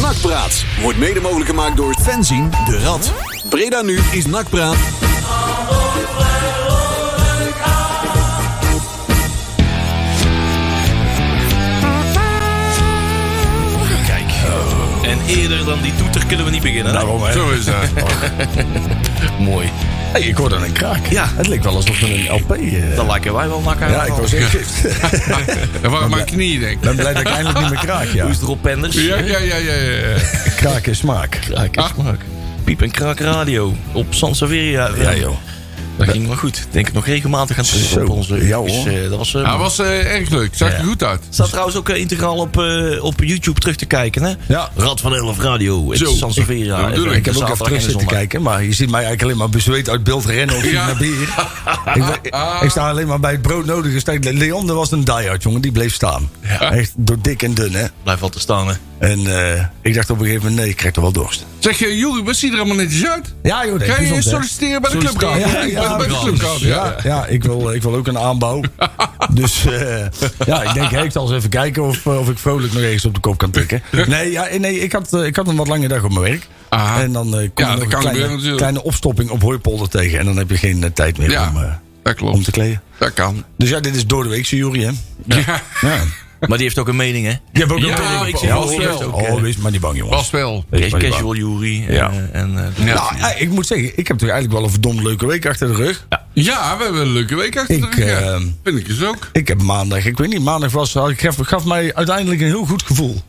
Nakpraat wordt mede mogelijk gemaakt door Fenzin de Rad. Breda nu is Nakpraat. Kijk. En eerder dan die toeter kunnen we niet beginnen. hè? Daarom, hè. Zo is dat. Mooi. Hey, ik hoorde een kraak. Ja. Het leek wel alsof we een LP... eh, Dan lijken wij wel nakker. ja, ik was echt... Dat waren mijn knieën, denk ik. Ik ben blij dat ik eindelijk niet meer kraak, ja. Hoe is erop, Penders? Ja, ja, ja, ja. ja. Kraak is smaak. Kraak en smaak. Piep en Kraak Radio op Sanseveria. Ja, joh. Dat ging wel goed. Denk ik nog regelmatig aan terug Zo, op onze ja, dus, hoor. eh, dat was, eh, Hij was eh, erg leuk. Zag er Ja. goed uit. staat trouwens ook integraal op, eh, op YouTube terug te kijken. Hè? Ja. Rad van Elf Radio. Het. Dat ik. Ik heb ook even terug en zitten kijken, maar je ziet mij eigenlijk alleen maar bezweet uit beeld rennen Ja. naar bier. ik, ik sta alleen maar bij het broodnodige. Sta- Leon dat was een die-out, jongen. Die bleef staan. Echt door dik en dun, hè. Blijf altijd staan, hè. En eh, ik dacht op een gegeven moment, nee, ik krijg toch wel dorst. Zeg je, Juri, wat zie je er allemaal netjes uit? Ja, joh, is je solliciteren bij de clubkaart? Ja, ja, bij de clubkaart. ja, ik, wil, ik wil ook een aanbouw. dus eh, ja, ik denk, hey, ik zal eens even kijken of, eh, of ik vrolijk nog ergens op de kop kan tikken. Nee, ja, nee ik, had, ik had een wat lange dag op mijn werk. Aha. En dan kom Ja, je kan een kleine, opstopping op Hooipolder tegen. En dan heb je geen tijd meer om, om te kleden. Dat kan. Dus ja, dit is door de weekse hè? Ja. Maar die heeft ook een mening, hè. Je hebt ook Ja, een ik mening. zie Ja, wel oh, oh, wees maar niet bang, jongens. was wel. Die casual Jury. En, Ja. eh, en, eh, Ja. Nou, ja, ik moet zeggen, ik heb toch eigenlijk wel een verdomd leuke week achter de rug. Ja, we hebben een leuke week achter de Ik, rug. ja. eh, Vind ik dus ook. Ik heb maandag, ik weet niet, maandag was, ik gaf, gaf mij uiteindelijk een heel goed gevoel.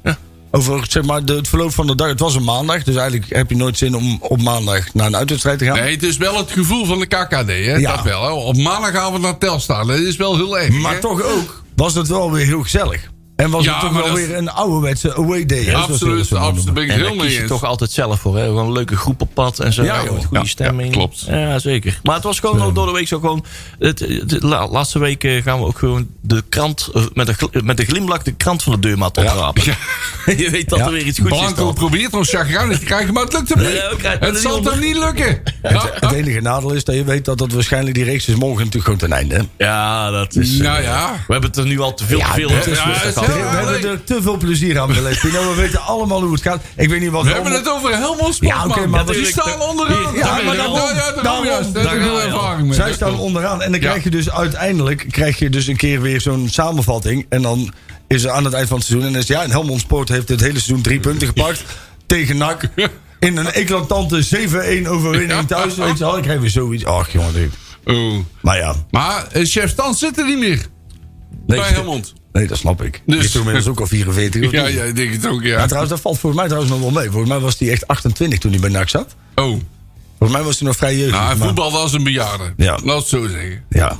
Over zeg maar, de, het verloop van de dag. Het was een maandag, dus eigenlijk heb je nooit zin om op maandag naar een uitwedstrijd te gaan. Nee, het is wel het gevoel van de KKD, hè? Ja. Dat wel. Hè? Op maandagavond naar Telstar. Dat is wel heel erg. maar hè? toch ook was het wel weer heel gezellig. En was Ja, het toch wel dat weer een ouderwetse away day. dat Absoluut, absoluut. Ben ik heel mee je eens. toch altijd zelf voor. Hè? Gewoon een leuke groep op pad en zo. Ja, joh. goede Ja, stemming. ja, klopt. Ja, zeker. Maar het was gewoon ook door de week zo gewoon... Het, de la- laatste week eh, gaan we ook gewoon de krant... eh, met, een, gl- met een glimlach de krant van de deurmat oprapen. Ja. je weet dat Ja. er weer iets goeds is. Blanco probeert ons chagrijnig te krijgen, maar het lukt hem niet. Het zal toch niet lukken? Het, het enige nadeel is dat je weet dat dat waarschijnlijk die reeks is morgen natuurlijk gewoon ten einde. Ja, dat is... Nou ja. We hebben het er nu al te veel, Ja, te veel We heel- hebben er te veel plezier aan beleefd. Pino. We weten allemaal hoe het gaat. Ik weet niet wat We hebben het over Helmond Sport, Ja, oké, maar die staan de- onderaan. Ja, Ja, maar daarom- juist. Daar heb ik al. ervaring mee. Zij staan onderaan. En dan Ja. krijg je dus uiteindelijk krijg je dus een keer weer zo'n samenvatting. En dan is er aan het eind van het seizoen. En dan is ja, en Helmond Sport heeft het hele seizoen drie punten gepakt. tegen NAC. In een eclatante 7-1 overwinning thuis. Weet je. Ik krijg weer zoiets. Ach jongen. dit- Oh. Maar ja. Maar eh, chef Stan zit er niet meer Nee, bij Helmond. Nee, dat snap ik. Dus- Dus. is inmiddels ook al 44. of Ja, ja, ik denk het ook, Ja, ja. trouwens, dat valt volgens mij trouwens nog wel mee. Volgens mij was hij echt 28 toen hij bij NAC zat. Oh, Volgens mij was hij nog vrij jeugdig. nou, hij maar- voetbalde als een bejaarde. Ja. Laat het zo zeggen. Ja.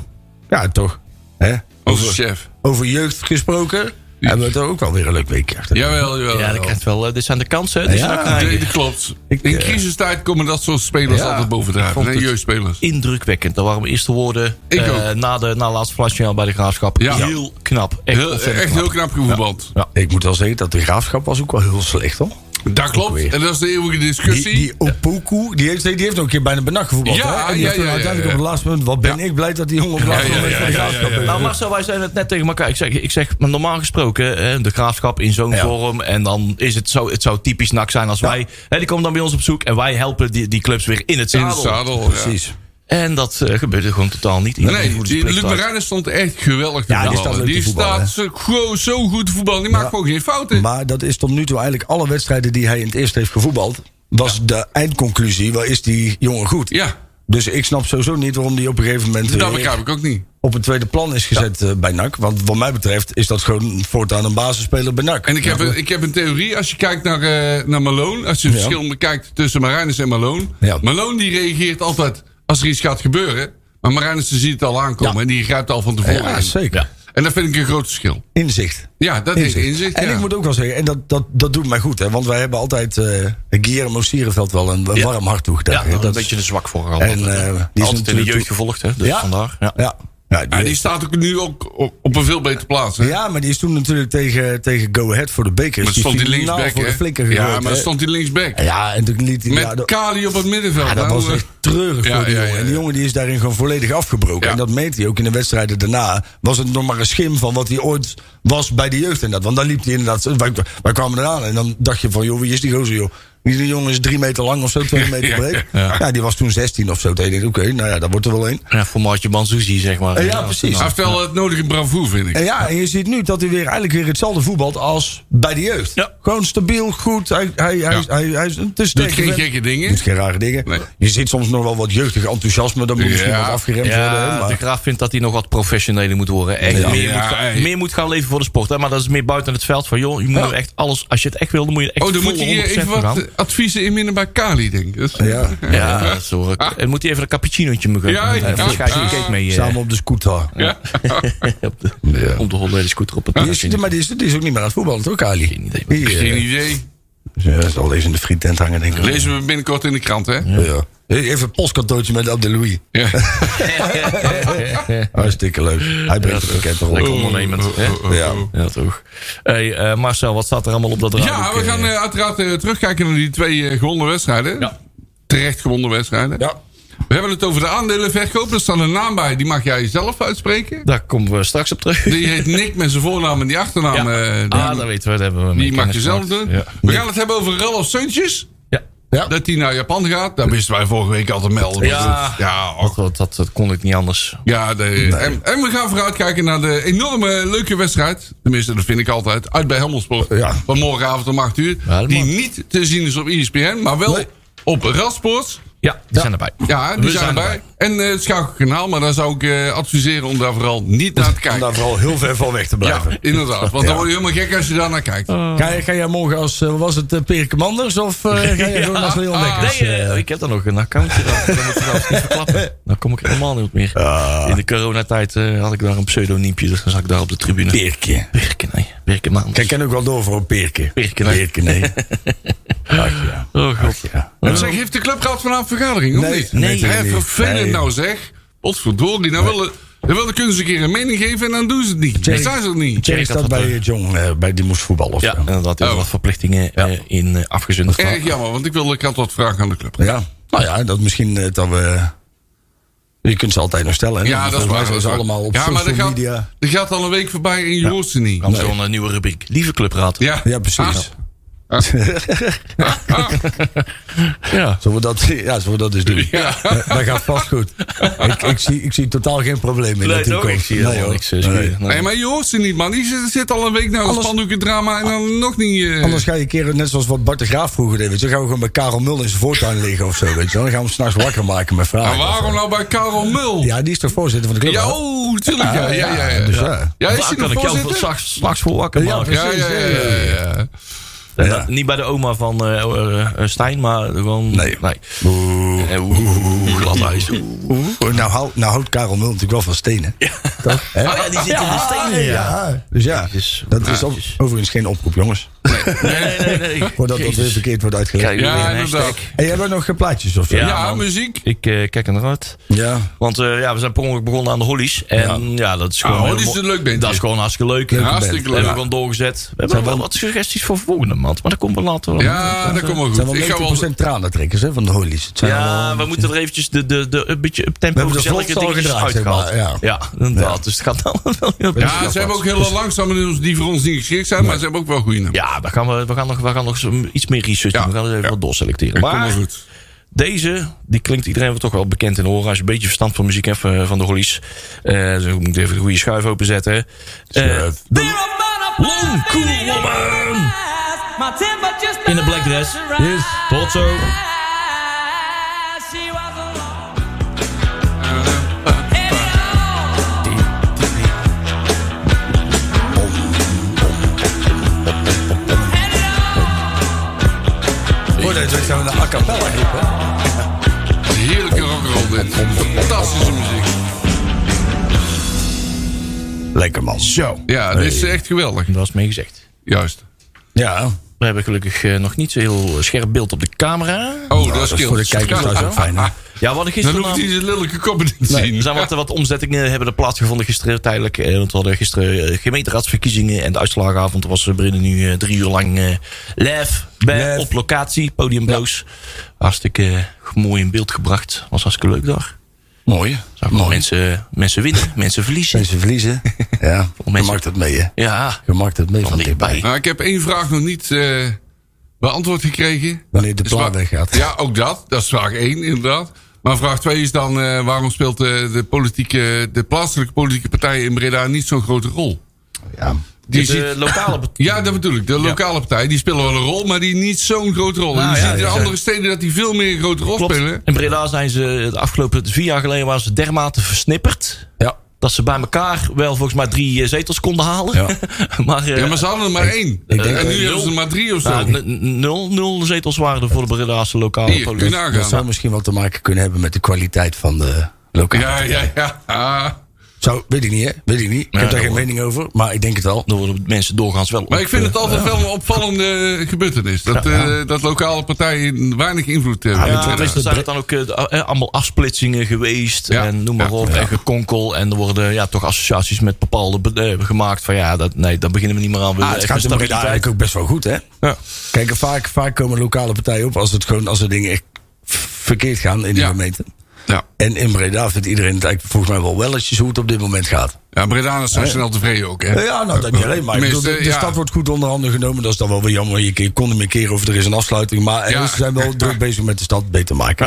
Ja, toch. Hè? Als Over, chef. over jeugd gesproken. Hebben we toch ook wel weer een leuk weekje achter. Jawel, jawel. Ja, dat krijgt wel... eh, dit zijn de kansen. ze Ja. Nee, dat klopt. Ik, In eh, crisistijd komen dat soort spelers Ja, altijd bovendrijven. vond Nee, jeugdspelers. Indrukwekkend. Dat waren mijn eerste woorden Ik eh, ook. na de na laatste flasje bij de Graafschap. Ja. Heel knap. Echt, Heel, echt knap. heel knap gevoetbald. Ik moet wel zeggen dat de graafschap was ook wel heel slecht hoor. Dat klopt. weer. En dat is de eeuwige Die, discussie. die Opoku, die heeft, die heeft nog een keer bijna benak gevoetbald. Ja, hè? En die ja, heeft ja, ja, uiteindelijk ja. op het laatste moment. Wat ben Ja. ik blij dat die jongen op het laatste moment ja, van de ja, graafschap ja, ja. heeft. Nou Marcel, wij zeiden het net tegen elkaar. Ik zeg, ik zeg maar normaal gesproken, hè, de graafschap in zo'n Ja. vorm. En dan is het zo, het zou typisch nak zijn als wij. Hè, die komen dan bij ons op zoek en wij helpen die, die clubs weer in het in zadel. het zadel. ja. Precies. En dat eh, gebeurde gewoon totaal niet. Iedereen Nee, Luc. Marijnen stond echt geweldig te Ja, die staat Die zo- gewoon zo goed te voetballen. Die maakt gewoon geen fouten. Maar dat is tot nu toe eigenlijk alle wedstrijden die hij in het eerste heeft gevoetbald. Was de eindconclusie, waar is die jongen goed? Ja, Dus ik snap sowieso niet waarom die op een gegeven moment dat begrijp ik ook niet. op een tweede plan is gezet eh, bij NAC. Want wat mij betreft is dat gewoon voortaan een basisspeler bij NAC. En ik heb, een, ik heb een theorie. Als je kijkt naar, eh, naar Malone. Als je het Ja. verschil bekijkt tussen Marijnus en Malone. Ja. Malone die reageert altijd als er iets gaat gebeuren. Maar Marijnus ziet het al aankomen. Ja. En die grijpt al van tevoren ja, zeker. Ja. En dat vind ik een groot verschil. Inzicht. Ja, dat is inzicht. En ja. ik moet ook wel zeggen, en dat, dat, dat doet mij goed. Hè, want wij hebben altijd eh Guillermo Sierenveld wel een, een Ja. warm hart toegedaan. Ja, daar dat een is- beetje een zwak voor. En, eh, die is Altijd in de natuurlijk jeugd gevolgd, hè? Dus Ja. vandaar. Ja. Ja. Die, Ja, die staat ook nu ook op, een veel betere plaats. Hè? ja, maar die is toen natuurlijk tegen, tegen Go Ahead voor de bekers. maar stond die finaal linksback, voor de hè? flinker Ja, maar hè. stond die linksback. Ja, en toen liet hij... Met ja, Kali op het middenveld. Ja, dat Nou, was eh, echt treurig Ja, voor die ja, jongen. ja, En die jongen die is daarin gewoon volledig afgebroken. En dat meent hij ook in de wedstrijden daarna. Was het nog maar een schim van wat hij ooit was bij de jeugd. En dat, want dan liep hij inderdaad... Wij, wij kwamen eraan en dan dacht je van... joh, wie is die gozer, joh? Die jongen is drie meter lang of zo, twee meter breed. Ja. die was toen 16 of zo. Toen ik, oké, nou ja, dat wordt er wel een. Ja, formaatje Banzuzi, zeg maar. Ja, precies. Hij heeft wel het nodige bravoer, vind ik. En ja, en je ziet nu dat hij weer eigenlijk weer hetzelfde voetbalt als bij de jeugd. Ja. Gewoon stabiel, goed. Hij, hij, hij, Ja. hij, hij is Doet geen vent. gekke dingen. Doet geen rare dingen. Nee. Je ziet soms nog wel wat jeugdig enthousiasme. Dat moet misschien wat afgeremd worden. hè, maar- de graaf vindt dat hij nog wat professioneler moet worden. Echt meer, moet gaan, meer moet gaan leven voor de sport. Hè? Maar dat is meer buiten het veld. Van joh, je moet echt alles. Als je het echt wil, dan moet je echt Oh, dan moet je hier 100% even voor wat adviezen inminnen bij Kali, denk ik. Dus- Ja. Ja, zo. En moet hij even een cappuccinootje me geven? Ja, Ja, ja. Ja. cake mee. eh, Samen op de scooter. Ja. op de, Om de Holleder scooter op het Die is, maar die is, die is ook niet meer aan het voetballen, toch, Ali? Geen idee. Die, eh, Geen idee. ja, zal deze in de frietent hangen, denk ik. Lezen we binnenkort in de krant, hè? Ja. Even een postkantoortje met Abde Louis. Ja. Hartstikke leuk. Hij brengt het pakket erop. Lekker ondernemend. hè? Ja. Ja, toch. Hey, eh, Marcel, wat staat er allemaal op dat Ja, draaiboek, we gaan eh, uiteraard terugkijken naar die twee gewonnen wedstrijden. Ja. Terecht gewonnen wedstrijden. Ja. We hebben het over de aandelenverkoop. Er staat een naam bij, die mag jij zelf uitspreken. Daar komen we straks op terug. Die heet Nick met zijn voornaam en die achternaam. Ja. eh, die, ah, dat weten we. Dat hebben we mee die mag je zelf doen. Ja. We gaan het hebben over Ralf Suntjes. Ja. Dat hij naar Japan gaat. Dat wisten wij vorige week al te melden. Ja. ja, Dat, dat, dat, dat kon ik niet anders. Ja, de, en, en we gaan vooruitkijken naar de enorme leuke wedstrijd. Tenminste, dat vind ik altijd. Uit bij Helmelsport. Ja. Van morgenavond om 8 uur. Ja, die mag. niet te zien is op ESPN, maar wel Nee. op Radsports. Ja, die zijn erbij. Ja, die We zijn, zijn erbij. En eh, het Schakelkanaal, maar daar zou ik eh, adviseren om daar vooral niet naar te Om kijken. daar vooral heel ver van weg te blijven. Ja, inderdaad. Want dan word je helemaal gek als je daar naar kijkt. Ga, je, ga jij morgen als, eh, was het uh, Peer Commanders of eh, ga jij gewoon als Leon Ah, Dekkers? Nee, eh, ik heb daar nog een accountje. Dat, dat moet trouwens niet verklappen. Dan kom ik helemaal niet meer. In de coronatijd eh, had ik daar een pseudoniempje. Dus dan zat ik daar op de tribune. Peertje. Perke, nee. Perke Maanders. Kijk, ik ken ook wel door voor een Peerke. Peerke, nee. Peerke, nee. Ach ja. Oh god. ja. En zeg, heeft de clubraad vanavond vergadering, of Nee, niet? nee, niet. vervelend Nou zeg. Potverdorie, nou willen, dan willen kunnen ze een keer een mening geven en dan doen ze het niet. Dan zijn ze niet. Had staat dat, bij John, eh, bij die moest voetballen of Ja, zo. inderdaad. Er Oh. wat verplichtingen eh, in uh, afgezunderd. Erg jammer, want ik wil de krant wat vragen aan de clubraad. Ja. Nou ja, dat misschien eh, dat we... Je kunt ze altijd nog stellen. hè? Ja, dat is waar. dat ze is allemaal op ja, maar social er gaat, media. er gaat al een week voorbij en je hoort ze niet. Dan zo'n eh, nieuwe rubriek. Lieve clubraad. Ja, Ja, precies. Ah. Ja. Zullen we dat, ja, zullen we dat dus doen? Ja. Dat gaat vast goed. ik, ik, zie, ik zie totaal geen probleem in Nee, dat toekomst. Ik zie niks. eh, Nee. Nee. Nee, maar je hoort ze niet, man. Die zit, zit al een week naar een Anders- spandoeken drama en dan nog niet... eh, Anders ga je een keer, net zoals wat Bart de Graaf vroeger deed, weet je, dan gaan we gewoon bij Karel Mul in zijn voortuin liggen of zo, weet je. Dan gaan we hem s'nachts wakker maken met vragen. maar waarom nou bij Karel Mul? Ja, die is toch voorzitter van de club? Ja, oh, tuurlijk. Ja, ja, ja. ja, Dus ja. Ja, is hij kan nog ik jou straks voor wakker Ja, maken? Ja, ja, ja, ja, ja. En Ja. dat- Niet bij de oma van eh, Stijn, maar gewoon... Nee. nee. Oeh. Eh, Oeh, oeh. Oeh. Oeh, Nou, nou houdt Karel Mul natuurlijk wel van stenen. Toch? Hè? Oh ja, die zit in de stenen, ja. Dus ja, Jezus. dat is op- Jezus. overigens geen oproep, jongens. Nee, nee, nee. Voordat dat weer Jezus. verkeerd wordt uitgelegd. Ja, inderdaad. En jij hebt nog eh, plaatjes of zo? Ja, Ja, muziek. Ik eh, kijk er naar uit. Ja. Want eh, ja, we zijn per ongeluk begonnen aan de Hollies. En ja, dat is gewoon... Ah, heel Hollies is een leuk bandje. Dat is gewoon hartstikke leuk. Leuke Hartstikke band. We leuk. hebben gewoon doorgezet. We hebben wel wat suggesties voor volgende maand. Maar dat komt wel later. Ja, dat komt wel Het zijn goed. Ik ga wel wel... 90% tranentrekkers hè, van de zijn Ja, we moeten er eventjes de, de, de, een beetje up tempo We hebben de gezellige dingetjes uitgehaald. ja. Dus het gaat dan wel heel Ja, ze hebben ook heel langzame nummers die voor ons niet geschikt zijn, maar ze hebben ook wel goede nummers. Ja, daar gaan we, we, gaan nog, we gaan nog iets meer research doen. Ja. We gaan even Ja. wat doorselecteren. Maar goed. deze, die klinkt iedereen wel toch wel bekend in de oren. Als je een beetje verstand van muziek hebt eh, van de Hollies. Eh dus ik moet even de goede schuif openzetten. Eh Schuif. de Long Cool Woman. In een black dress. Yes. Tot zo. Een a cappella groep, hè? Heerlijke rock'n'roll dit. Fantastische muziek. Lekker man. Zo. Ja, dit is echt geweldig. Dat is mee gezegd. Juist. Ja, We hebben gelukkig eh, nog niet zo heel scherp beeld op de camera. Oh, dat dat is is voor de kijkers thuis ook fijn, hè? Ja, we hadden Dan gisteren... hoeft hij zijn lelijke koppen niet te zien. Er zijn wat, wat omzettingen hebben er plaatsgevonden gisteren tijdelijk. eh, Want we hadden gisteren eh, gemeenteraadsverkiezingen en de uitslagenavond. Er was er binnen nu eh, drie uur lang eh live bij, Live. op locatie, podium Bloos. Hartstikke eh, mooi in beeld gebracht. Was hartstikke leuk daar. Mooi. Zag mensen, mensen winnen, mensen verliezen. Mensen verliezen. Ja, je mensen- maakt het mee, hè? Ja, Je maakt het mee van van dichtbij. Nou, ik heb één vraag nog niet eh, beantwoord gekregen. Wanneer de wa- weggaat. Ja, ook dat. Dat is vraag één, inderdaad. Maar vraag twee is dan... eh, waarom speelt de, de, politieke, de plaatselijke politieke partijen in Breda niet zo'n grote rol? Ja. Die de ziet- lokale bet- ja, dat bedoel ik. De lokale partijen die spelen wel een rol, maar die niet zo'n grote rol. en Nou je ja, ziet in ja, andere steden dat die veel meer een grote rol Klopt. spelen. In Breda zijn ze de afgelopen vier jaar geleden waren ze dermate versnipperd. Ja. Dat ze bij elkaar wel volgens mij drie eh, zetels konden halen. Ja. maar, eh, Ja, maar ze hadden er maar één. ik denk en nu hebben ze nul. er maar drie of zo. nou, nul, nul zetels waren er voor de Bredaanse lokale Hier, politiek. Dat zou misschien wat te maken kunnen hebben met de kwaliteit van de lokale. Ja, ja, ja. Zou, weet ik niet, hè? Weet ik niet. Ik Ja, heb daar geen wel. mening over, maar ik denk het wel. Dan worden mensen doorgaans wel Maar ik vind het eh, altijd wel een opvallende gebeurtenis. Dat, eh, dat lokale partijen weinig invloed hebben. Ja, Ja, de zijn het dan ook eh, eh, allemaal afsplitsingen geweest. Ja. En noem maar Ja. op. En gekonkel. En er worden ja, toch associaties met bepaalde be- eh, gemaakt. Van ja, dat, nee, daar beginnen we niet meer aan. Ah, willen het gaat stabiliteit. eigenlijk ook best wel goed, hè? Ja. Kijk, vaak, vaak komen lokale partijen op als het gewoon als er dingen echt verkeerd gaan in de Ja. gemeente. Ja. En in Breda vindt iedereen het eigenlijk volgens mij wel welletjes hoe het op dit moment gaat. ja, Bredaners zijn snel tevreden ook. Hè? Ja, nou dat niet alleen, maar de, Tenminste, de ja. stad wordt goed onder handen genomen. Dat is dan wel weer jammer. Je, kon er meer keren over er is een afsluiting. Maar Ja. ze zijn wel druk bezig met de stad beter maken.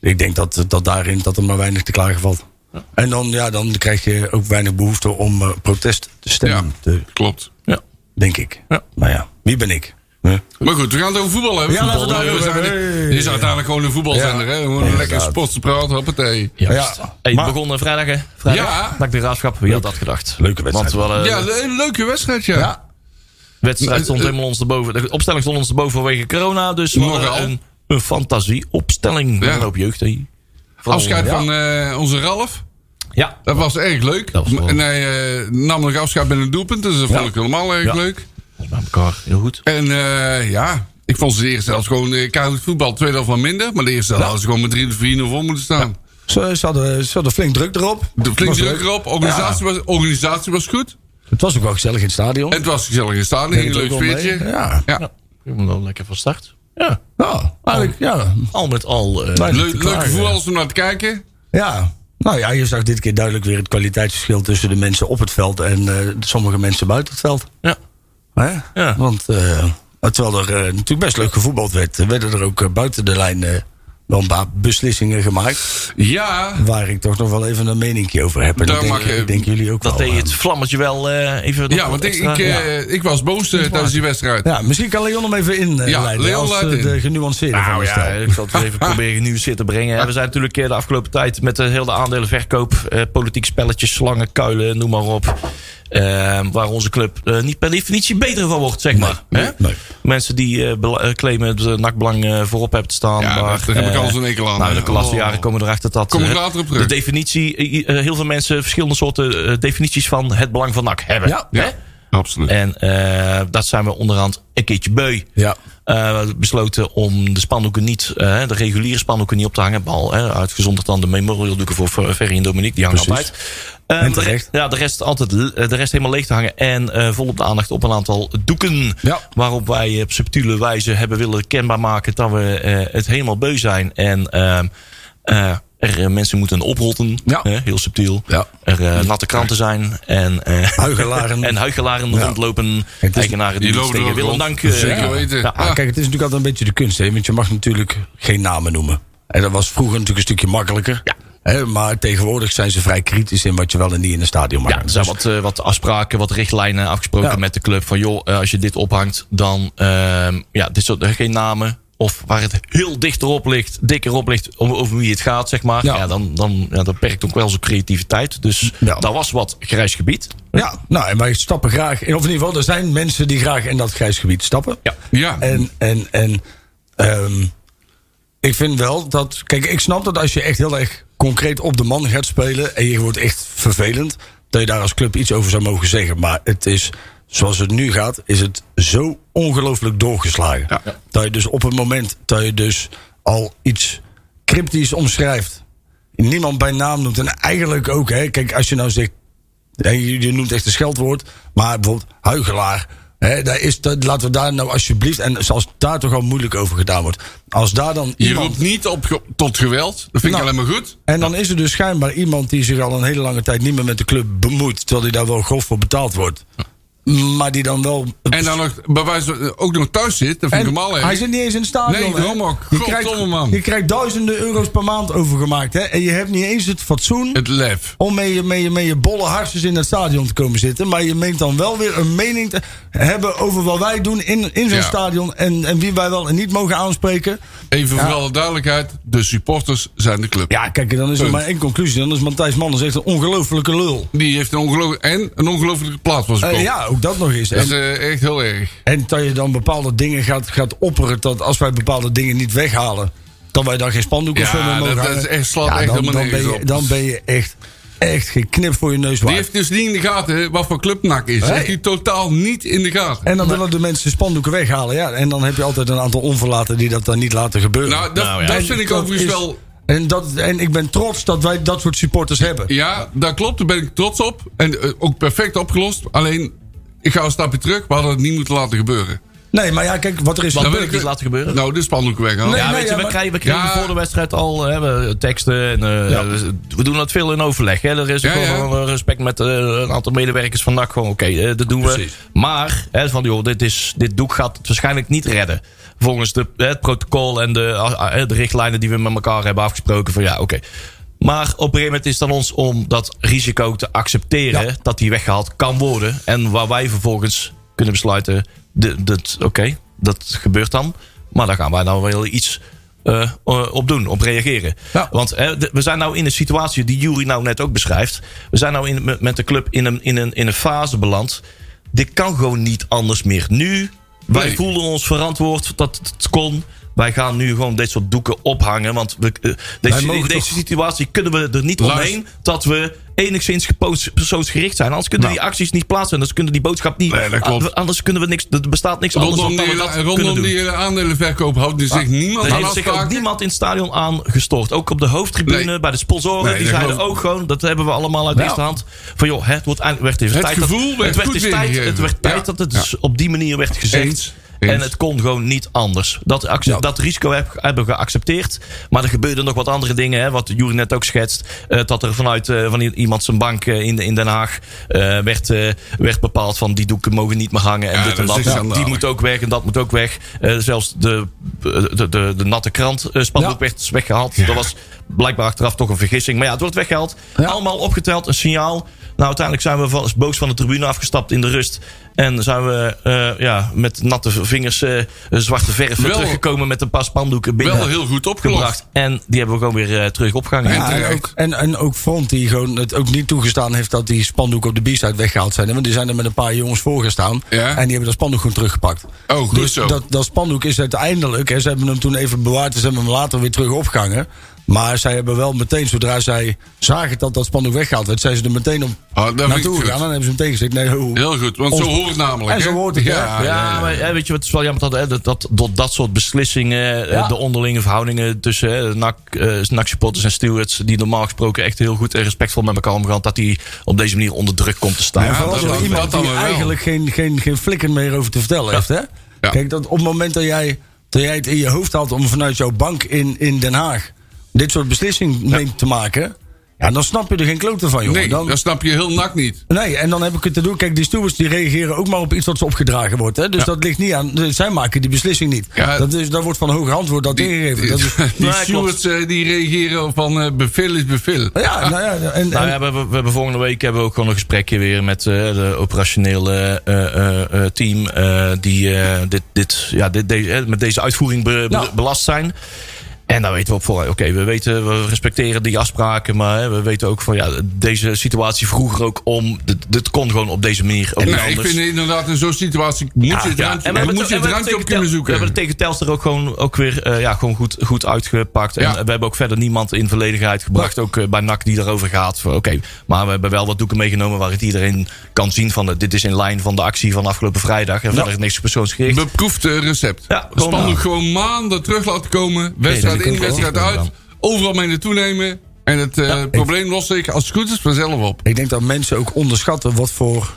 En Ik denk dat, dat daarin dat er maar weinig te klagen valt. En dan, ja, dan krijg je ook weinig behoefte om eh, protest te Ja, stemmen. te- klopt. Ja. denk ik. Ja. Maar ja, wie ben ik? Maar goed, we gaan het over voetbal hebben. Ja, laten we voetbal, het eh, we hebben. Dit is uiteindelijk gewoon een voetbalzender. Ja. Hè? Gewoon een lekker sport te praten. Hoppatee. Juist. Ja, Hey, maar- begon eh, vrijdag, hè? Vrijdag. Ja. Dag de graafschap. Wie had dat gedacht? Leuke wedstrijd. Want we hadden, Ja, de een leuke wedstrijd, ja. Ja. wedstrijd stond Eh, eh, helemaal ons erboven. De opstelling stond ons erboven vanwege corona. Dus Nogal. een, een fantasieopstelling. Ja. Een hoop jeugd. hè. Afscheid ja. van eh, onze Ralf. Ja. Dat was erg leuk. Dat was wel- En hij eh, nam nog afscheid met een doelpunt. Dus dat vond ik helemaal erg Ja. leuk. Bij elkaar heel goed. En eh, ja, ik vond ze de eerste helft gewoon... Ik het voetbal, de tweede helft wel minder. Maar de eerste helft hadden ze gewoon met 3 of 4 voor moeten staan. Ze, ze, hadden, ze hadden flink druk erop. De flink Was druk leuk. erop. Organisatie, was, organisatie was goed. Het was ook wel gezellig in het stadion. En het was gezellig in. Een het leuk ook wel sfeertje. Ja. Ja. Ja. Wel lekker van start. Ja. Nou, eigenlijk, ja. Al met al. eh, Leuk, leuk gevoel als om naar te kijken. Ja. Nou ja, je zag dit keer duidelijk weer het kwaliteitsverschil tussen de mensen op het veld en eh, sommige mensen buiten het veld. ja. Hè? Ja. Want eh, terwijl er eh, natuurlijk best leuk gevoetbald werd, werden er ook eh, buiten de lijn eh, wel een paar beslissingen gemaakt. Ja, Waar ik toch nog wel even een meningje over heb. En Daar dat denk, mag je- ik denk jullie ook Dat wel. deed eh. het vlammetje wel eh, even. ja want ik, extra. ik, eh, ik was boos eh, tijdens die wedstrijd. Ja, misschien kan Leon hem even in eh, Ja, leiden Leon als in. de genuanceerde van Nou de ja, stijl. ik zal het even proberen genuanceerd te brengen. We zijn natuurlijk de afgelopen tijd met de hele aandelenverkoop, eh, politiek spelletjes, slangen, kuilen, noem maar op. eh, waar onze club niet per definitie beter van wordt, zeg maar. nee, Hè? nee. Mensen die claimen het uh, nakbelang eh, voorop hebben te staan. Ja, maar, ik al zo'n ekel aan. Nou, de laatste Oh. jaren komen erachter dat Kom eh, later op terug. de definitie, eh, heel veel mensen verschillende soorten eh, definities van het belang van NAC hebben. Ja. Hè? Ja, absoluut. En eh, dat zijn we onderhand een keertje beu. Ja. Eh, we hebben besloten om de spandoeken niet, de reguliere spandoeken niet op te hangen. Bal, hè, uitgezonderd dan de memorial doeken voor Fer- Ferry en Dominique, die hangen Precies. altijd. Eh, En terecht. ja, de rest altijd, eh, de rest helemaal leeg te hangen. En eh, volop de aandacht op een aantal doeken. Ja. Waarop wij op subtiele wijze hebben willen kenbaar maken dat we eh, het helemaal beu zijn. En ehm, eh, er mensen moeten oprotten. Ja. heel subtiel. Ja. Er eh, natte kranten zijn. En, eh, Huigelaren. en huigelaren Ja. rondlopen. Eigenaren Die die lopen tegen ook wil en rond. dank. Zeker ja. weten. Ja. Ah, kijk, het is natuurlijk altijd een beetje de kunst, hè? want je mag natuurlijk geen namen noemen. En dat was vroeger natuurlijk een stukje makkelijker. Ja. Maar tegenwoordig zijn ze vrij kritisch in wat je wel en niet in een stadion mag. Ja, er zijn Dus- wat, eh, wat afspraken, wat richtlijnen afgesproken Ja. met de club. Van joh, eh, als je dit ophangt, dan ehm, ja, dit soort, geen namen. Of waar het heel dicht erop ligt, dikker op ligt, om, over wie het gaat, zeg maar. Ja. Ja. dan, dan ja, dat perkt ook wel zijn creativiteit. Dus dat was wat grijs gebied. Ja, nou, en wij stappen graag. Of in ieder geval, er zijn mensen die graag in dat grijs gebied stappen. Ja. Ja, En, en, en ehm, ik vind wel dat. Kijk, ik snap dat als je echt heel erg concreet op de man gaat spelen. en je wordt echt vervelend. dat je daar als club iets over zou mogen zeggen. Maar het is. Zoals het nu gaat, is het zo ongelooflijk doorgeslagen. Ja. Dat je dus op het moment dat je dus al iets cryptisch omschrijft. Niemand bij naam noemt. En eigenlijk ook, hè, kijk, als je nou zegt. je noemt echt een scheldwoord. Maar bijvoorbeeld huigelaar. Daar is, dat, laten we daar nou alsjeblieft. En zoals daar toch al moeilijk over gedaan wordt. Als daar dan Je iemand. roept niet op ge- tot geweld. Dat vind ik Nou, alleen maar goed. En dan is er dus schijnbaar iemand die zich al een hele lange tijd niet meer met de club bemoeit. Terwijl hij daar wel grof voor betaald wordt. Maar die dan wel. En dan nog, bij wijze van- ook nog thuis zit. Dat vind ik normaal hij zit niet eens in het stadion. Nee, daarom ook. Je krijgt, man. je krijgt duizenden euro's per maand overgemaakt. Hè? En je hebt niet eens het fatsoen Het lef. om met je, met, je, met je bolle harsjes in het stadion te komen zitten. Maar je meent dan wel weer een mening te hebben over wat wij doen in, in zo'n Ja. stadion. En, en wie wij wel en niet mogen aanspreken. Even Ja. voor alle duidelijkheid. De supporters zijn de club. Ja, kijk, dan is er maar één conclusie. Dan is Matthijs Manners echt een ongelofelijke lul. Die heeft een ongelofelijk en een ongelofelijke plaats zijn Eh, kop. ja, ook dat nog eens. Dat is En, eh, echt heel erg. en dat je dan bepaalde dingen gaat, gaat opperen. Dat als wij bepaalde dingen niet weghalen. dat wij dan geen spandoek of zo meer Ja, mogen dat, dat is echt, Ja, echt dan, helemaal dan, ben je, op. dan ben je echt, echt geknipt voor je neus Die waard. heeft dus niet in de gaten wat voor club NAC is. Dat Nee. heeft hij totaal niet in de gaten. En dan willen de mensen spandoeken weghalen. Ja, en dan heb je altijd een aantal onverlaten die dat dan niet laten gebeuren. nou, dat, Nou ja. dat En vind ik dat overigens is- wel... En, dat, en ik ben trots dat wij dat soort supporters hebben. Ja, dat klopt. Daar ben ik trots op. En eh, ook perfect opgelost. Alleen, ik ga een stapje terug. We hadden het niet moeten laten gebeuren. Nee, maar ja, kijk, wat er is Wat wil gebeurd. ik niet laten gebeuren? Nou, de spandoeken weghalen. Nee, ja, nee, weet je, we maar- krijgen, we kregen Ja. voor de wedstrijd al hè, we, teksten. En, eh, Ja. We doen dat veel in overleg. Hè. Er is ook Ja, ja. gewoon wel respect met eh, een aantal medewerkers van NAC. Gewoon, oké, eh, dat doen we. Maar, hè, van, joh, dit, is, dit doek gaat het waarschijnlijk niet redden. Volgens de, hè, het protocol en de, de richtlijnen die we met elkaar hebben afgesproken. Van ja, oké. Maar op een gegeven moment is het aan ons om dat risico te accepteren. Ja. Dat die weggehaald kan worden. En waar wij vervolgens kunnen besluiten. Oké, dat gebeurt dan. Maar daar gaan wij nou wel iets eh, eh, op doen, op reageren. Ja. Want we zijn nou in een situatie die Jury nou net ook beschrijft. We zijn nou in, met, met de club in een, in, een, in een fase beland. Dit kan gewoon niet anders meer. Nu, wij Nee. voelen ons verantwoord dat het kon. Wij gaan nu gewoon dit soort doeken ophangen. Want we, eh, deze, in deze situatie kunnen we er niet Luister. omheen dat we enigszins persoonsgericht zijn. Anders kunnen Nou. die acties niet plaatsen. Anders kunnen die boodschap niet. Nee, dat klopt. Ah, Anders kunnen we niks. Er bestaat niks anders Rondom, dan dat die, we dat kunnen rondom die hele aandelenverkoop houdt er zich niemand Er aan heeft zich ook niemand in het stadion aan gestoord. Ook op de hoofdtribune, Nee. bij de sponsoren. Nee, die zeiden ook gewoon, dat hebben we allemaal uit Ja. eerste hand. Van joh, het wordt eindelijk werd even Het tijd. gevoel dat, werd het werd tijd, het werd tijd Ja. dat het dus op die manier werd gezegd. Eens. Eens. En het kon gewoon niet anders. Dat, Ja. dat risico heb, hebben we geaccepteerd. Maar er gebeurden nog wat andere dingen. Hè, wat Jury net ook schetst. eh, dat er vanuit eh, van iemand zijn bank eh, in, in Den Haag werd, werd bepaald van die doeken mogen niet meer hangen. En Ja, dit en dat die moet ook weg en dat moet ook weg. Zelfs de, de, de, de natte krant spandoek werd weggehaald. Dat was blijkbaar achteraf toch een vergissing. Maar ja, het wordt weggehaald. Allemaal opgeteld, een signaal. Nou, uiteindelijk zijn we van, boos van de tribune afgestapt in de rust. En zijn we eh, ja, met natte vingers eh, zwarte verf Wel- teruggekomen met een paar spandoeken binnen. Wel heel goed opgelost. gebracht. En die hebben we gewoon weer eh, terug opgehangen. En Ja, en, ook, en, en ook Front die gewoon het ook niet toegestaan heeft dat die spandoeken op de B-side weggehaald zijn. Want die zijn er met een paar jongens voor gestaan. Ja. En die hebben dat spandoek gewoon teruggepakt. Oh, goed dus zo. Dat, dat spandoek is uiteindelijk, hè, ze hebben hem toen even bewaard en ze hebben hem later weer terug opgehangen. Maar zij hebben wel meteen, zodra zij zagen dat dat spandoek weggehaald werd, zijn ze er meteen op Ah, naartoe gegaan. En dan hebben ze meteen gezegd, nee, ho, Heel goed, want Ons- zo hoort het namelijk. En zo hè? hoort het, hè? Ja, Ja, ja, maar hè, weet je wat het is wel jammer dat, dat, dat door dat soort beslissingen, eh, Ja. de onderlinge verhoudingen tussen hè, NAC, eh, NAC-supporters en stewards, die normaal gesproken echt heel goed en respectvol met elkaar omgaan, dat die op deze manier onder druk komt te staan. Ja, En vooral dat dan- iemand die eigenlijk geen, geen, geen flikker meer over te vertellen heeft. Hè? Ja. Kijk, dat op het moment dat jij, dat jij het in je hoofd had om vanuit jouw bank in, in Den Haag dit soort beslissingen mee te maken. Ja, dan snap je er geen klote van, jongen. Nee, dan, dat snap je heel nak niet. nee, en dan heb ik het te doen. Kijk, die stewards die reageren ook maar op iets wat ze opgedragen wordt. Hè? Dus dat ligt niet aan. Zij maken die beslissing niet. Ja. dat, is, dat wordt van hoger hand wordt dat Die, ingegeven. die, Dat is, die stewards eh, die reageren van eh, bevel is bevel. ja, nou ja. En, Nou en- ja, we, hebben- we hebben volgende week hebben we ook gewoon een gesprekje weer met eh, de operationele eh, eh, eh, team. eh, die eh, dit, dit, ja, dit, deze- met deze uitvoering be- be- Ja. belast zijn. En dan weten we op voor, oké, we weten, we respecteren die afspraken, maar we weten ook van, ja, deze situatie vroeger ook om, dit, dit kon gewoon op deze manier ook niet Nee, ik vind inderdaad in zo'n situatie moet je het Ja, randje, en we hebben moet het- je en het randje op kunnen zoeken. We hebben het tegen Telstar ook gewoon ook weer eh, ja, gewoon goed, goed uitgepakt. En Ja. we hebben ook verder niemand in verlegenheid gebracht. Ook eh, bij NAC die daarover gaat. Oké, maar we hebben wel wat doeken meegenomen waar het iedereen kan zien van eh, dit is in lijn van de actie van afgelopen vrijdag. En verder niks persoonsgericht. Beproefd eh, recept. Ja, gewoon, Spandoek ja. gewoon maanden terug laten komen. Wedstrijd wedstrijd wel uit. overal mee naartoe nemen. En het eh, probleem lost ik als het goed is vanzelf op. Ik denk dat mensen ook onderschatten wat voor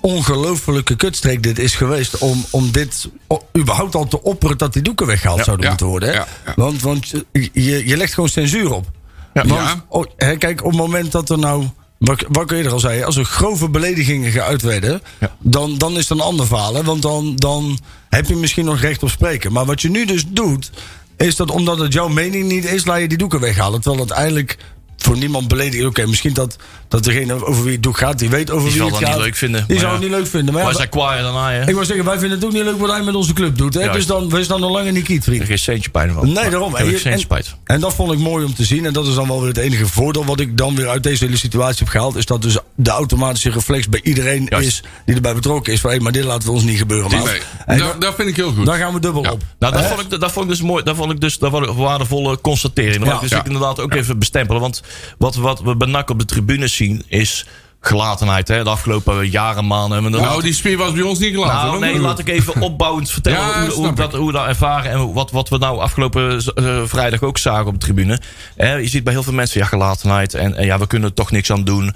ongelofelijke kutstreek dit is geweest. Om, om dit o- überhaupt al te opperen dat die doeken weggehaald zouden ja, moeten worden. Hè? Want, want je, je legt gewoon censuur op. Want, Ja. oh, hè, kijk, op het moment dat er nou. Wat, wat ik eerder al zei, als er grove beledigingen geuit werden, dan, dan is het een ander verhaal. Hè? Want dan, dan heb je misschien nog recht op spreken. Maar wat je nu dus doet, is dat omdat het jouw mening niet is, laat je die doeken weghalen. Terwijl het eigenlijk voor niemand beledigt. Oké, misschien dat, dat degene over wie het doek gaat, die weet over Die wie zal het dat gaat. niet leuk vinden. Die Maar zou ja. het niet leuk vinden. Maar ja, Wij zijn kwaaier dan hij, hè? ik wil zeggen, wij vinden het ook niet leuk wat hij met onze club doet. Hè? Juist. Dus dan, wees dan nog lang niet kiet, Er vriend. is geen centje pijn van. Nee, daarom. En, er je- geen en, spijt. en dat vond ik mooi om te zien. En dat is dan wel weer het enige voordeel wat ik dan weer uit deze hele situatie heb gehaald. Is dat dus de automatische reflex bij iedereen Juist. is die erbij betrokken is. Van, maar dit laten we ons niet gebeuren. Die. En Dat, dan, dat vind ik heel goed. dan gaan we dubbel Ja. op. Nou, dat vond, ik, dat vond ik dus mooi. Dat vond ik dus dat vond ik een waardevolle constatering. Dat Ja. wil ik dus inderdaad ook even bestempelen. Want wat, wat we bij NAC op de tribunes zien is gelatenheid. Hè? De afgelopen jaren, maanden. hebben we nou, die spier was bij ons niet gelaten. Nou, nee, laat ik even opbouwend vertellen Ja, hoe, hoe, dat, hoe we dat ervaren. En wat, wat we nou afgelopen eh, vrijdag ook zagen op de tribune. Hè, je ziet bij heel veel mensen ja, gelatenheid. En, en ja, we kunnen er toch niks aan doen.